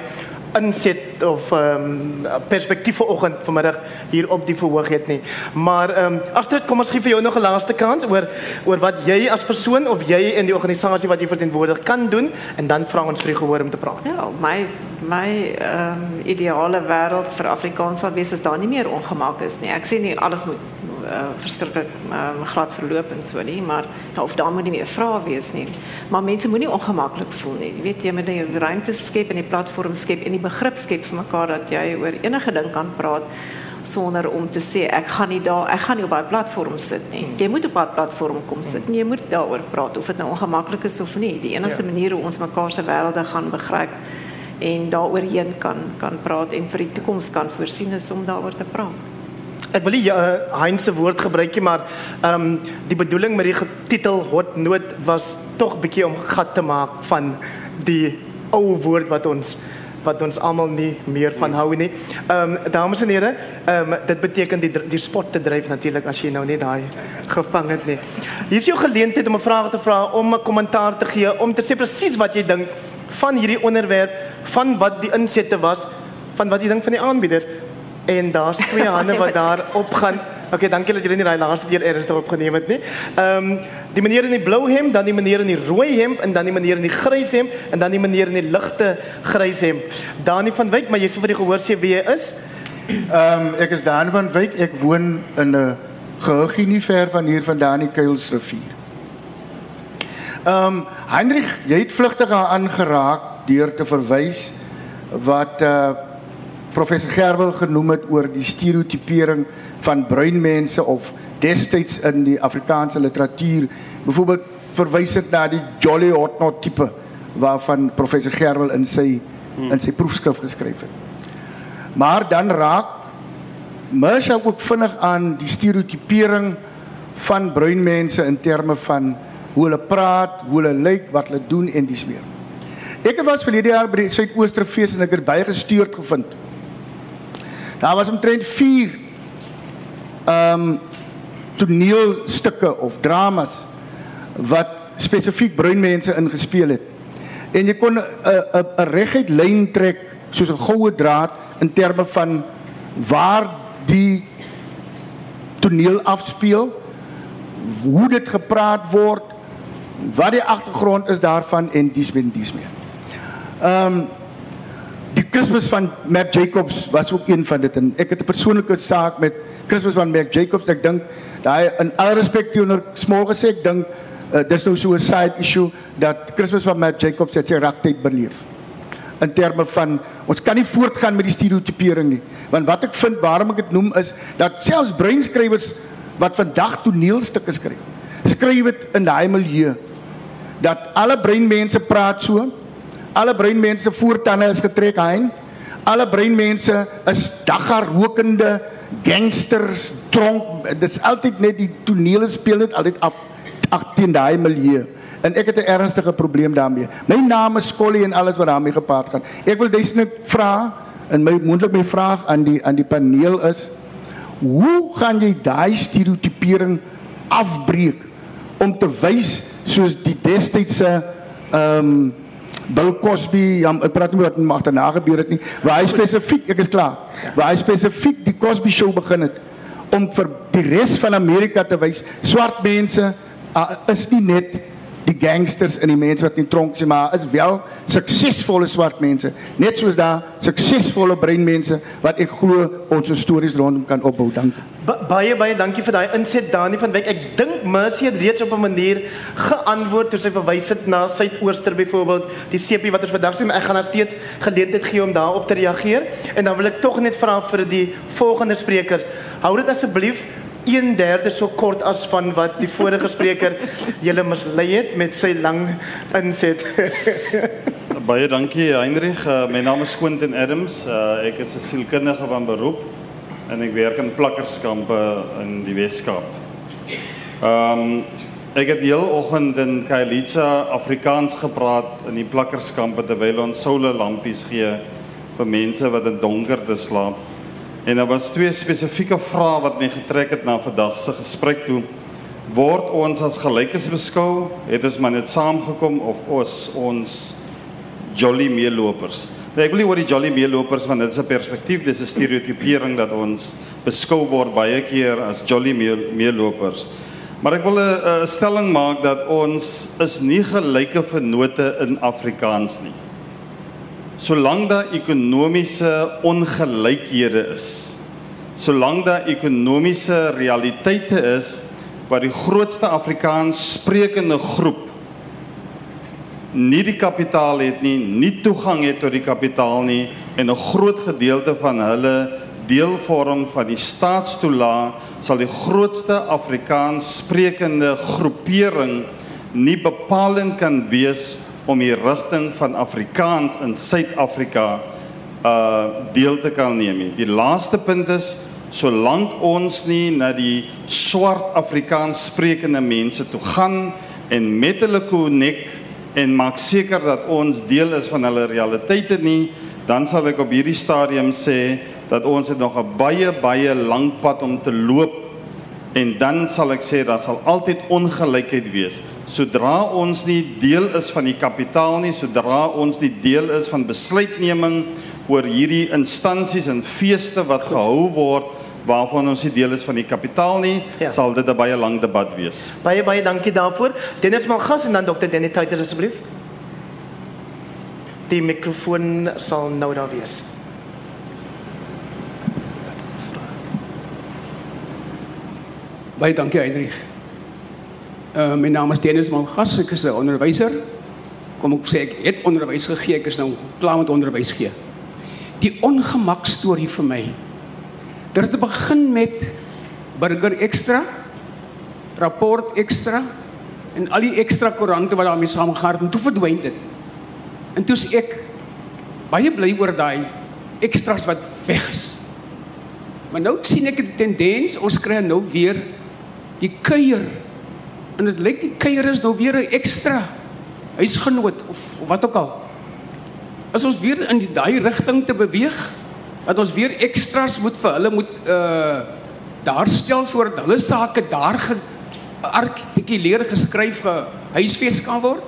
inset of ehm um, perspektief vanoggend vanmiddag hier op die verhoog het nie. Maar ehm um, Astrid, kom ons gee vir jou nog 'n laaste kans oor oor wat jy as persoon of jy in die organisasie wat jy verteenwoordig kan doen en dan vra ons vir die gehoor om te praat. Ja, my my ehm um, ideale wêreld vir Afrikaans sal wees as daar nie meer ongemak is nie. Ek sê nie alles moet uh, verskriklik um, glad verloop en so nie, maar ja, of daar moet nie meer vrae wees nie. Maar mense moenie ongemaklik voel nie. Jy weet jy moet die ruimte skep en die platform skep en die begrip skep vir mekaar dat jy oor enige ding kan praat sonder om te sê ek gaan nie daar ek gaan nie op daai platform sit nie. Jy moet op daai platform kom sit en jy moet daaroor praat of dit nou ongemaklik is of nie. Die enigste ja. manier hoe ons mekaar se wêrelde gaan begryp en daaroorheen kan kan praat en vir die toekoms kan voorsien is om daaroor te praat. Ek wil nie uh, Heinz se woord gebruik nie, maar ehm um, die bedoeling met die titel hot noot was tog bietjie om gat te maak van die ou woord wat ons wat ons almal nie meer van hou nie. Ehm um, dames en here, ehm um, dit beteken die die spot te dryf natuurlik as jy nou net daai gevang het nie. Hier is jou geleentheid om 'n vraag te vra, om 'n kommentaar te gee, om te sê presies wat jy dink van hierdie onderwerp, van wat die insette was, van wat jy dink van die aanbieder. En daar's twee hande wat daar opgaan. Oké, okay, dankie dat julle nie daai laaste keer ernstig opgeneem het nie. Ehm um, die meneer in die blou hemp, dan die meneer in die rooi hemp en dan die meneer in die grys hemp en dan die meneer in die ligte grys hemp. Dani van Wyk, maar jy sê vir die gehoor sê wie jy is? Ehm um, ek is Dani van Wyk. Ek woon in 'n gehoogie nie ver van hier vandaan die Kuilsrivier. Ehm um, Hendrik, jy het vlugtig aangeraak deur te verwys wat eh uh, professor Gerwel genoem het oor die stereotipering van bruin mense of destyds in die Afrikaanse literatuur. Byvoorbeeld verwys dit na die Jolly Hotnot tipe waarvan professor Gerwel in sy hmm. in sy proefskrif geskryf het. Maar dan raak Mersha ook vinnig aan die stereotipering van bruin mense in terme van hoe hulle praat, hoe hulle lyk, wat hulle doen en dis meer. Ek was verlede jaar by die Suidoosterfees en ek het baie gestuurd gevind. Daar was omtrent 4 ehm um, toneelstukke of dramas wat spesifiek bruin mense ingespeel het. En jy kon 'n 'n 'n reguit lyn trek soos 'n goue draad in terme van waar die toneel afspeel, hoe dit gepraat word, wat die agtergrond is daarvan en dis met dis meer. Ehm um, die Kersfees van Mac Jacobs was ook een van dit en ek het 'n persoonlike saak met Kersfees van Mac Jacobs. Ek dink daai in alle respek teenoor smal gesê ek dink uh, dis nou so 'n side issue dat Kersfees van Mac Jacobs het sy raktyd beleef. In terme van ons kan nie voortgaan met die stereotipering nie. Want wat ek vind waarom ek dit noem is dat selfs breinskrywers wat vandag toneelstukke skryf, skryf dit in daai milieu dat alle breinmense praat so Alle breinmense voortande is getrek hein. Alle breinmense is dagga rokende gangsters, dronk. Dit's altyd net die tonele speel dit altyd af teen daai milieu. En ek het 'n ernstige probleem daarmee. My naam is Skolly en alles wat daarmee gepaard gaan. Ek wil duisend vra en my moontlik my vraag aan die aan die paneel is hoe gaan jy daai stereotipering afbreek om te wys soos die destydse ehm um, Bill Cosby, ja, ek praat nie oor wat mag daarna gebeur het nie, waar hy spesifiek, ek is klaar. Waar hy spesifiek die Cosby show begin het om vir die res van Amerika te wys swart mense uh, is nie net die gangsters en die mense wat in tronk is maar is wel suksesvolle swart mense. Net soos daar suksesvolle brein mense wat ek glo ons stories rondom kan opbou. Dankie. Ba baie baie dankie vir daai inset Dani van Wyk. Ek dink Mercy het reeds op 'n manier geantwoord toe sy verwys het na Suidooster byvoorbeeld die sepie wat ons vandag sien ek gaan nou steeds geleentheid gee om daarop te reageer. En dan wil ek tog net vra vir die volgende sprekers. Hou dit asseblief 1/3 so kort as van wat die vorige spreker julle mislei het met sy lang inset. Baie dankie Heinrich. Uh, my naam is Quentin Adams. Uh, ek is 'n sielkundige van beroep en ek werk in plakkerskampe in die Weskaap. Ehm um, ek het heel oggend in Kailicha Afrikaans gepraat in die plakkerskampe terwyl ons soule lampies gee vir mense wat in donkerte slaap. En daar was twee spesifieke vrae wat my getrek het na vandag se gesprek toe. Word ons as gelykes beskou? Het ons maar net saamgekom of ons ons jolly meelopers? Nou ek wil nie oor die jolly meelopers want dit is 'n perspektief, dis 'n stereotipering dat ons beskou word baie keer as jolly meelopers. Maar ek wil 'n stelling maak dat ons is nie gelyke vennote in Afrikaans nie solank daar ekonomiese ongelykhede is, solank daar ekonomiese realiteite is waar die grootste Afrikaans sprekende groep nie die kapitaal het nie, nie toegang het tot die kapitaal nie en 'n groot gedeelte van hulle deel vorm van die staatstoela sal die grootste Afrikaans sprekende groepering nie bepalend kan wees om die rigting van Afrikaans in Suid-Afrika uh deel te kan neem. Die laaste punt is solank ons nie na die swart Afrikaans sprekende mense toe gaan en met hulle konnek en maak seker dat ons deel is van hulle realiteite nie, dan sal ek op hierdie stadium sê dat ons het nog 'n baie baie lang pad om te loop en dan sal ek sê daar sal altyd ongelykheid wees. Sodra ons nie deel is van die kapitaal nie, sodra ons nie deel is van besluitneming oor hierdie instansies en feeste wat gehou word waarvan ons nie deel is van die kapitaal nie, Ja. sal dit 'n baie lang debat wees. Baie baie dankie daarvoor. Dennis Malgas en dan Dr. Denny Tuyter asseblief. Die mikrofoon sal nou daar wees. Baie dankie Heinrich. Uh my naam is Dennis Malgas, ek is 'n onderwyser. Kom ek sê ek het onderwys gegee, ek is nou klaar met onderwys gee. Die ongemak storie vir my. Dit het begin met burger ekstra, rapport ekstra en al die ekstra koerante wat daarmee saamgegaan het en toe verdwyn dit. En toe is ek baie bly oor daai ekstras wat weg is. Maar nou sien ek 'n tendens, ons kry nou weer die kuier. En dit lyk die kuier is nou weer 'n ekstra huisgenoot of, of wat ook al. As ons weer in daai rigting te beweeg, dat ons weer ekstras moet vir hulle moet uh daar stel sodat hulle sake daar geartikuleer geskryf ge huisves kan word.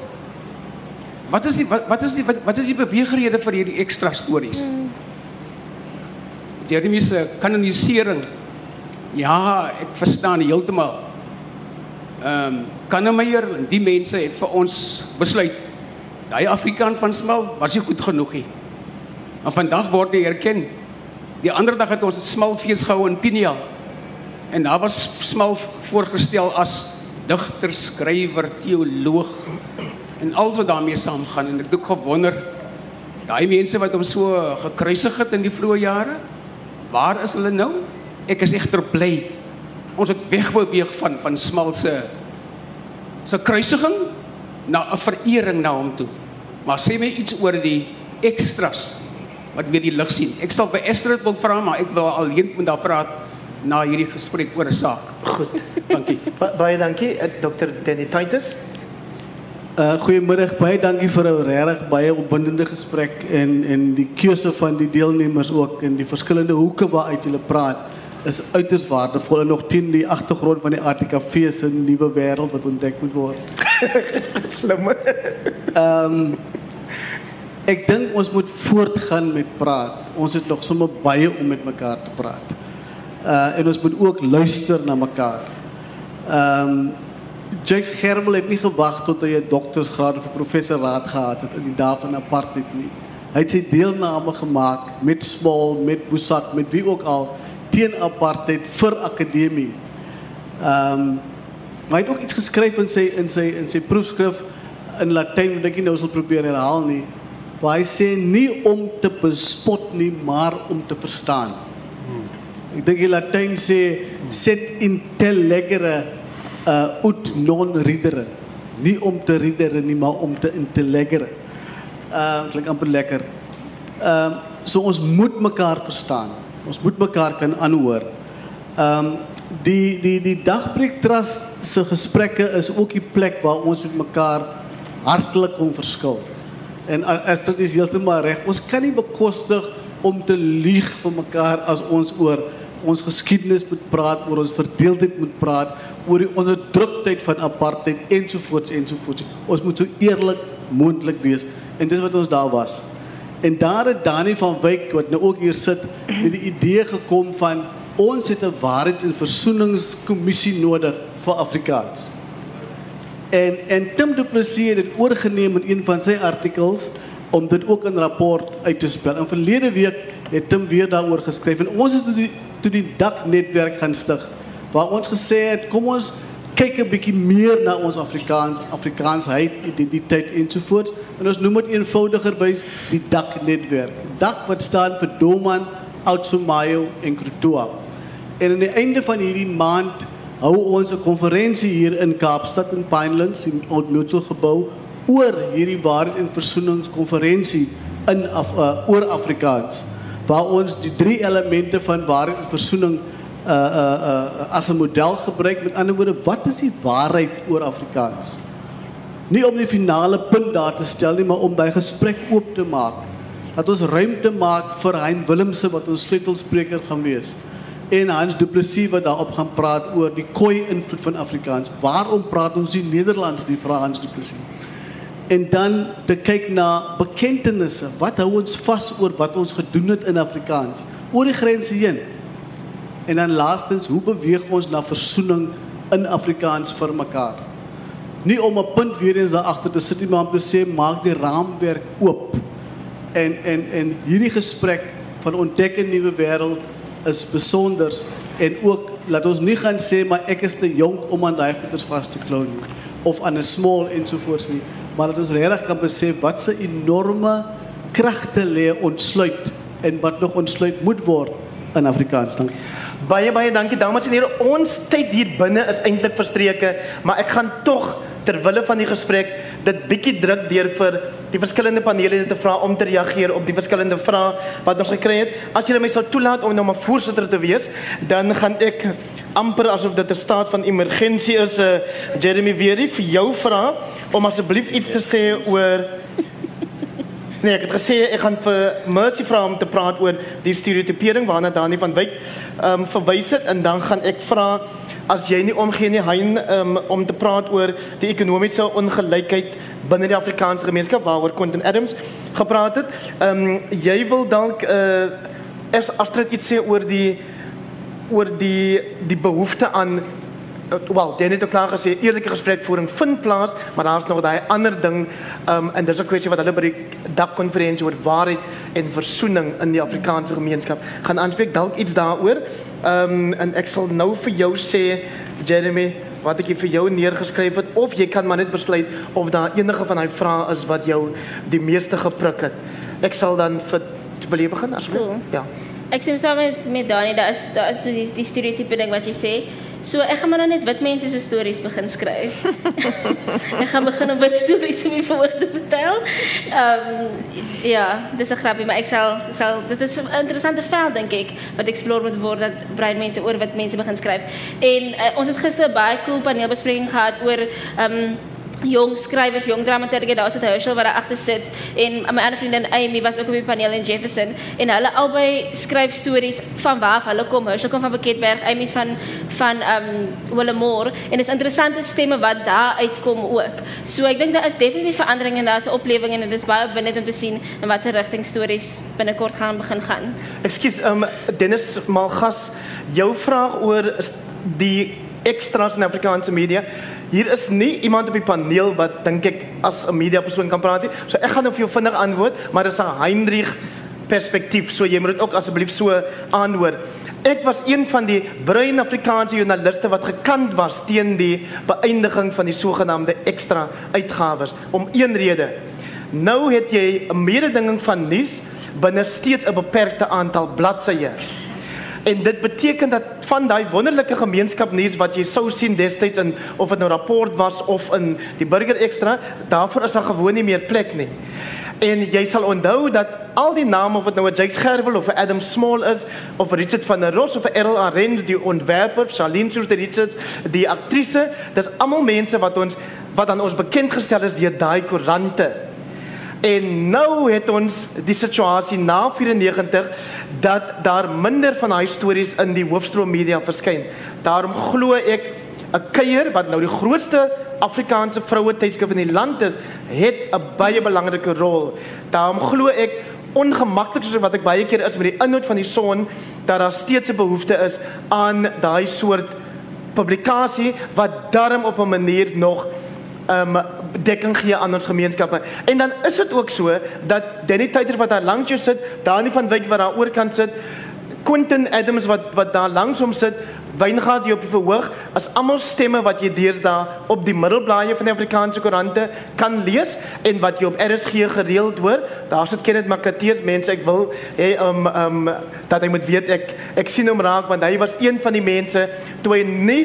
Wat is die wat, wat is die wat, wat is die beweegrede vir hierdie ekstra stories? Hmm. Jeremy se kanonisering. Ja, ek verstaan heeltemal. Ehm um, Kannemeyer en die mense het vir ons besluit daai Afrikaans van Smal was nie goed genoeg nie. Maar vandag word hy erken. Die ander dag het ons 'n Smalfees gehou in Pinia. En daar was Smal voorgestel as digter, skrywer, teoloog en al wat daarmee saamgaan en ek het ook gewonder daai mense wat hom so gekruisig het in die vroeë jare, waar is hulle nou? Ek is egter bly. Ons het wegbeweeg van van Smal se se kruisiging na 'n verering na hom toe. Maar sê my iets oor die ekstras wat weer die lig sien. Ek sal by Esther wil vra, maar ek wil alleen met haar praat na hierdie gesprek oor 'n saak. Goed. Dankie. Ba baie dankie eh, Dr. Denny Tuyter. Uh goeiemiddag. Baie dankie vir 'n regtig baie opwindende gesprek en en die keuse van die deelnemers ook en die verskillende hoeke waaruit julle praat is uiters waardevol en nog teen die agtergrond van die ATKV se nuwe wêreld wat ontdek moet word. Slim. Ehm um, ek dink ons moet voortgaan met praat. Ons het nog sommer baie om met mekaar te praat. Uh en ons moet ook luister na mekaar. Ehm um, Jake Germel het nie gewag tot hy 'n doktorsgraad of 'n professoraat gehad het in die dae van apartheid nie. Hy het sy deelname gemaak met Small, met Boesak, met wie ook al teen apartheid vir akademie. Ehm um, maar hy het ook iets geskryf in sy in sy in sy proefskrif in Latyn wat ek nie nou sal probeer herhaal nie. Waar hy sê nie om te bespot nie, maar om te verstaan. Ek dink die Latyn sê set intellegere uh ut non ridere. Nie om te ridere nie, maar om te intellegere. Uh klink amper lekker. Ehm uh, so ons moet mekaar verstaan. Ons moet mekaar kan aanhoor. Ehm um, die die die dagbreek trust se gesprekke is ook die plek waar ons met mekaar hartlik kom verskil. En as dit is heeltemal reg, ons kan nie bekostig om te lieg vir mekaar as ons oor ons geskiedenis moet praat, oor ons verdeeldheid moet praat, oor die onderdruktheid van apartheid ensovoorts ensovoorts. Ons moet so eerlik moontlik wees en dis wat ons daar was. En daar het Dani van Wyk wat nou ook hier sit met die idee gekom van ons het 'n waarheid en versoeningskommissie nodig vir Afrikaans. En en Tim Du Plessis het dit oorgeneem in een van sy artikels om dit ook in rapport uit te spel. En verlede week het Tim weer daaroor geskryf en ons het toe die toe die dak netwerk gaan stig waar ons gesê het kom ons kyk 'n bietjie meer na ons Afrikaans, Afrikaansheid, identiteit ensovoorts. En ons noem dit eenvoudiger bys die dak netwerk. Dak wat staan vir Doman, Outsumayo en Krutoa. En aan die einde van hierdie maand hou ons 'n konferensie hier in Kaapstad in Pinelands in Oud Mutual gebou oor hierdie waarheid en versoeningskonferensie in Af, uh, oor Afrikaans waar ons die drie elemente van waarheid en versoening uh uh uh as 'n model gebruik met ander woorde wat is die waarheid oor Afrikaans nie om die finale punt daar te stel nie maar om daai gesprek oop te maak dat ons ruimte maak vir Hein Willemse wat ons sleutelspreker gaan wees en Hans Du Plessis wat daarop gaan praat oor die koi invloed van Afrikaans. Waarom praat ons nie Nederlands nie, vra Hans Du Plessis. En dan te kyk na bekentenisse. Wat hou ons vas oor wat ons gedoen het in Afrikaans oor die grense heen? En dan laastens, hoe beweeg ons na versoening in Afrikaans vir mekaar? Nie om 'n punt weer eens daar agter te sit nie, maar om te sê maak die raamwerk oop. En en en hierdie gesprek van ontdek 'n nuwe wêreld is besonder en ook laat ons nie gaan sê maar ek is te jonk om aan daai goeders vas te klou nie of aan 'n small ensovoorts nie, maar dat ons regtig kan besef wat se enorme kragte lê ontsluit en wat nog ontsluit moet word in Afrikaans. Dankie. Baie baie dankie dames en here. Ons tyd hier binne is eintlik verstreke, maar ek gaan tog ter wille van die gesprek dit bietjie druk deur vir die verskillende panele te vra om te reageer op die verskillende vrae wat ons gekry het. As julle my sal toelaat om nou maar voorsitter te wees, dan gaan ek amper asof dit 'n staat van emergensie is, uh, Jeremy Weerie vir jou vra om asseblief iets te sê oor Nee, ek het gesê ek gaan vir Mercy vra om te praat oor die stereotipering waarna Dani van Wyk ehm um, verwys het en dan gaan ek vra as jy nie omgee nie Hein um, om te praat oor die ekonomiese ongelykheid binne die Afrikaanse gemeenskap waaroor Quentin Adams gepraat het. Ehm um, jy wil dalk eh uh, as Astrid iets sê oor die oor die die behoefte aan wel, jy het ook klaar gesê eerlike gesprekvoering vind plaas, maar daar's nog daai ander ding um en dis 'n kwessie wat hulle by die dakkonferensie oor waarheid en versoening in die Afrikaanse gemeenskap gaan aanspreek. Dalk iets daaroor. Um en ek sal nou vir jou sê Jeremy wat ek vir jou neergeskryf het of jy kan maar net besluit of daar enige van daai vrae is wat jou die meeste gepruk het. Ek sal dan vir wil jy begin asseblief? Cool. Ja. Ek sê saam met met Dani, daar is daar is soos die, die stereotipe ding wat jy sê. So ek gaan maar nou net wit mense se stories begin skryf. ek gaan begin om wit stories om die volk te vertel. Ehm um, ja, dis 'n grappie, maar ek sal ek dit is 'n interessante veld dink ek wat explore moet word dat brein mense oor wit mense begin skryf. En uh, ons het gister baie cool paneelbespreking gehad oor ehm jong skrywers, jong dramaturge, daar sit Herschel wat daar agter sit en my ander vriendin Amy was ook op die paneel in Jefferson en hulle albei skryf stories van waar hulle kom. Herschel kom van Beketberg, Amy's van van um Willemore en dit is interessante stemme wat daar uitkom ook. So ek dink daar is definitief verandering en daar's 'n oplewing en dit is baie opwindend om te sien in watter rigting stories binnekort gaan begin gaan. Ekskuus, um Dennis Malgas, jou vraag oor die ekstra's in Afrikaanse media. Hier is nie iemand op die paneel wat dink ek as 'n media persoon kan praat nie. So ek gaan nou vir jou vinnig antwoord, maar dis 'n Heinrich perspektief. So jy moet dit ook asseblief so aanhoor. Ek was een van die bruin Afrikaanse joernaliste wat gekant was teen die beëindiging van die sogenaamde ekstra uitgawes om een rede. Nou het jy 'n mededinging van nuus binne steeds 'n beperkte aantal bladsye. En dit beteken dat van daai wonderlike gemeenskap nuus wat jy sou sien destyds in of dit nou rapport was of in die Burger Extra, daarvoor is daar gewoon nie meer plek nie. En jy sal onthou dat al die name of dit nou 'n Jake Scherwel of 'n Adam Small is of Richard van der Ros of 'n Errol Arends die ontwerper, Charlene Soos die Richards, die aktrise, dis almal mense wat ons wat aan ons bekend gestel is deur daai koerante. En nou het ons die situasie na 94 dat daar minder van daai stories in die hoofstroom media verskyn. Daarom glo ek 'n kuier wat nou die grootste Afrikaanse vroue tydskrif in die land is, het 'n baie belangrike rol. Daarom glo ek ongemaklik soos wat ek baie keer is met die inhoud van die son dat daar steeds 'n behoefte is aan daai soort publikasie wat darm op 'n manier nog um dekking gee aan ons gemeenskappe. En dan is dit ook so dat Danny Tyter wat daar langs jou sit, Dani van Wyk wat daar oorkant sit, Quentin Adams wat wat daar langs hom sit, Wyngaard hier op die verhoog, as almal stemme wat jy deesdae op die middelblaaie van die Afrikaanse koerante kan lees en wat jy op RSG gereeld hoor. Daar sit Kenneth Makateers mense ek wil hê um um dat hy moet weet ek ek sien hom raak want hy was een van die mense toe hy nie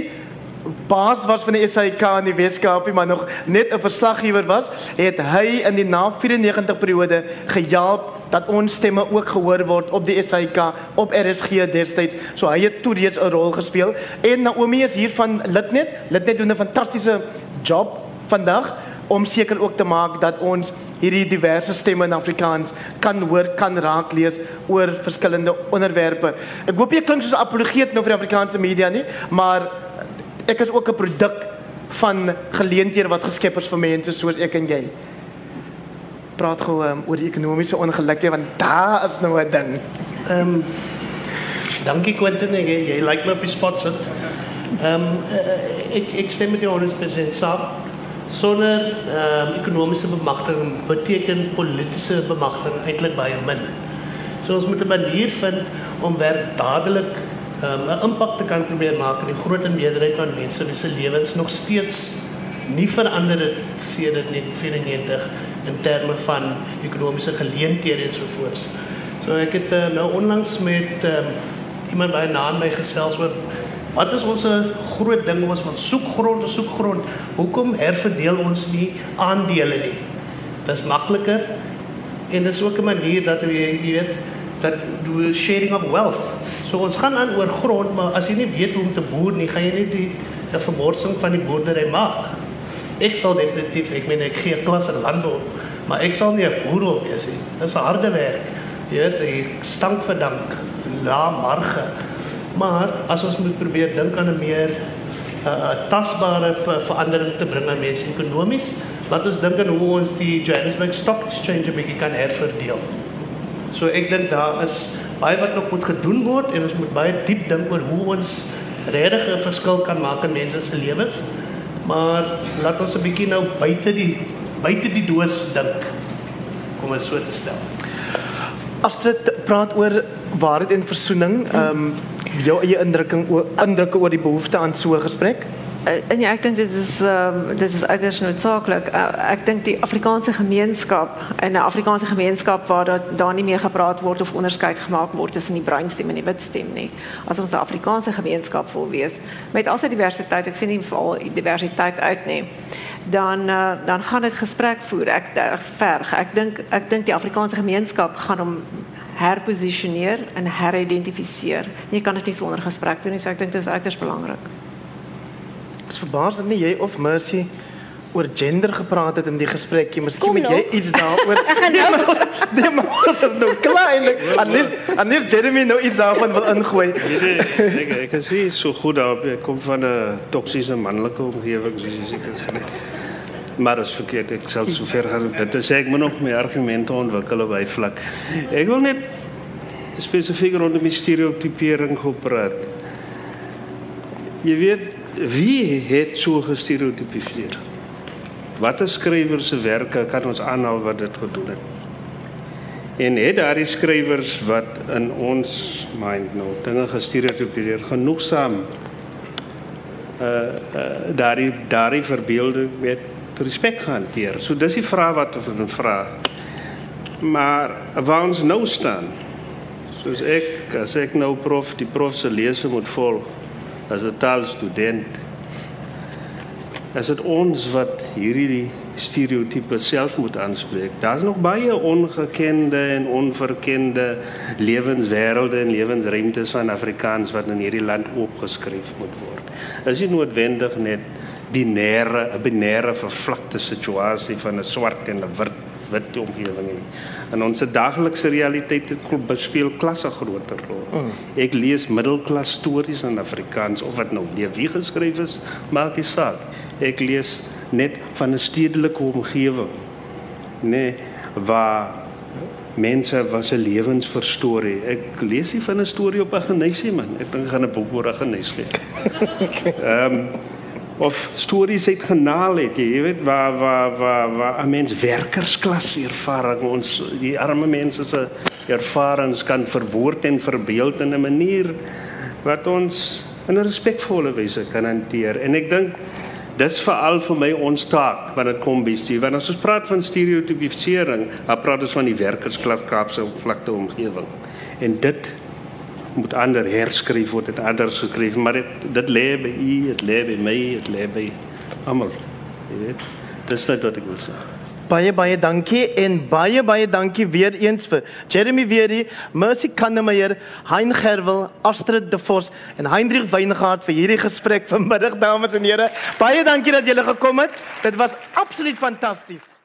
baas was van die SAK in die Weskaap, maar nog net 'n verslaggewer was, het hy in die na 94 periode gehelp dat ons stemme ook gehoor word op die SAK op RSG destyds. So hy het toe reeds 'n rol gespeel en Naomi is hier van Litnet. Litnet doen 'n fantastiese job vandag om seker ook te maak dat ons hierdie diverse stemme in Afrikaans kan hoor, kan raak lees oor verskillende onderwerpe. Ek hoop jy klink soos 'n apologeet nou vir die Afrikaanse media nie, maar ek is ook 'n produk van geleenthede wat geskep is vir mense soos ek en jy. Praat gou um, oor die ekonomiese ongelukke want daar is nou 'n ding. Ehm um, dankie Quentin, jy, jy like my op die spot sit. Ehm um, ek ek stem met jou 100% saam. Sonder ehm um, ekonomiese bemagtiging beteken politieke bemagtiging eintlik baie min. So ons moet 'n manier vind om werk dadelik ehm, 'n um, impak te kan probeer maak in die groot meerderheid van mense se lewens nog steeds nie verander het sedert 1994 in terme van ekonomiese geleenthede en so voort. So ek het uh, nou onlangs met um, iemand by naam my gesels oor Wat is ons groot ding ons van soek grond, soek grond. Hoekom herverdeel ons nie aandele nie? Dis makliker en dis ook 'n manier dat jy weet dat do sharing of wealth. So ons gaan aan oor grond, maar as jy nie weet hoe om te boer nie, gaan jy nie die die vermorsing van die boerdery maak. Ek sal definitief, ek meen ek gee klas in landbou, maar ek sal nie 'n boer wil wees nie. Dis harde werk. Jy weet, ek stank vir dank, lae marge. Maar as ons moet probeer dink aan 'n meer 'n uh, tasbare verandering te bring aan mense ekonomies, laat ons dink aan hoe ons die Johannesburg Stock Exchange 'n bietjie kan herverdeel. So ek dink daar is baie wat nog moet gedoen word en ons moet baie diep dink oor hoe ons regtig 'n verskil kan maak in mense se lewens. Maar laat ons 'n bietjie nou buite die buite die doos dink. Kom ons so te stel. As dit praat oor waarheid en versoening, ehm um, jou eie indrukking oor indrukke oor die behoefte aan so 'n gesprek? En ja, ek dink dit is um, dit is uiters noodsaaklik. Uh, ek dink die Afrikaanse gemeenskap en 'n Afrikaanse gemeenskap waar daar daar nie meer gepraat word of onderskeid gemaak word tussen die bruin stem en die wit stem nie. As ons 'n Afrikaanse gemeenskap wil wees met al sy diversiteit, ek sien nie val diversiteit uit nie. Dan uh, dan gaan dit gesprek voer. Ek verg. Ek dink ek dink die Afrikaanse gemeenskap gaan om herposisioneer en heridentifiseer. Jy kan dit nie sonder gesprek doen nie, so ek dink dit is uiters belangrik. Ek is verbaas dat nie jy of Mercy oor gender gepraat het in die gesprekkie. Miskien moet jy iets daaroor. nee, maar, nee, maar ons is nou eintlik. Anders anders Jeremy nou iets daarvan wil ingooi. Nee, ek ek sê so goed daar. Ek kom van 'n toksiese manlike omgewing soos jy seker sê. Maar as verkeerd ek sal so ver gaan. Dit is ek moet nog my argumente ontwikkel op hy vlak. Ek wil net spesifiek rondom die stereotipering gepraat. Jy weet wie het so gestereotipiseer? Watter skrywer se werke kan ons aanhaal wat dit gedoen het? En het daardie skrywers wat in ons mind nou dinge gestereotipiseer genoegsaam uh uh daardie daardie verbeelding met respek hanteer. So dis die vraag wat ons vra. Maar waar ons nou staan, soos ek as ek nou prof die prof se lese moet volg as 'n taalstudent as dit ons wat hierdie stereotipe self moet aanspreek. Daar's nog baie ongekende en onverkende lewenswêrelde en lewensruimtes van Afrikaans wat in hierdie land opgeskryf moet word. Is nie noodwendig net binêre 'n binêre vervlakte situasie van 'n swart en 'n wit wit omgewing nie. In ons daglikse realiteit het klop bespeel klasse groter rol. Mm. Ek lees middelklas stories in Afrikaans of wat nou weer wie geskryf is, maak nie saak. Ek lees net van 'n stedelike omgewing. Nee, waar mense was se lewens verstorie. Ek lees nie van 'n storie op 'n geneesieman. Ek dink gaan 'n boek oor 'n geneesieman. Ehm um, of stories uit genaal het jy weet waar waar waar waar 'n mens werkersklas ervaring ons die arme mense se ervarings kan verwoord en verbeeld in 'n manier wat ons in 'n respekvolle wyse kan hanteer. En ek dink dis veral vir my ons taak wanneer dit kom bestuur want as ons praat van stereotipifisering dan praat ons van die werkersklas Kaapse vlakte omgewing en dit moet ander herskryf word dit anders geskryf maar dit dit lê by u dit lê by my dit lê by almal jy weet dis net wat ek wil sê Baie baie dankie en baie baie dankie weer eens vir Jeremy Weery, Mercy Kannemeyer, Hein Gerwel, Astrid De Vos en Hendrik Weingart vir hierdie gesprek vanmiddag dames en here. Baie dankie dat julle gekom het. Dit was absoluut fantasties.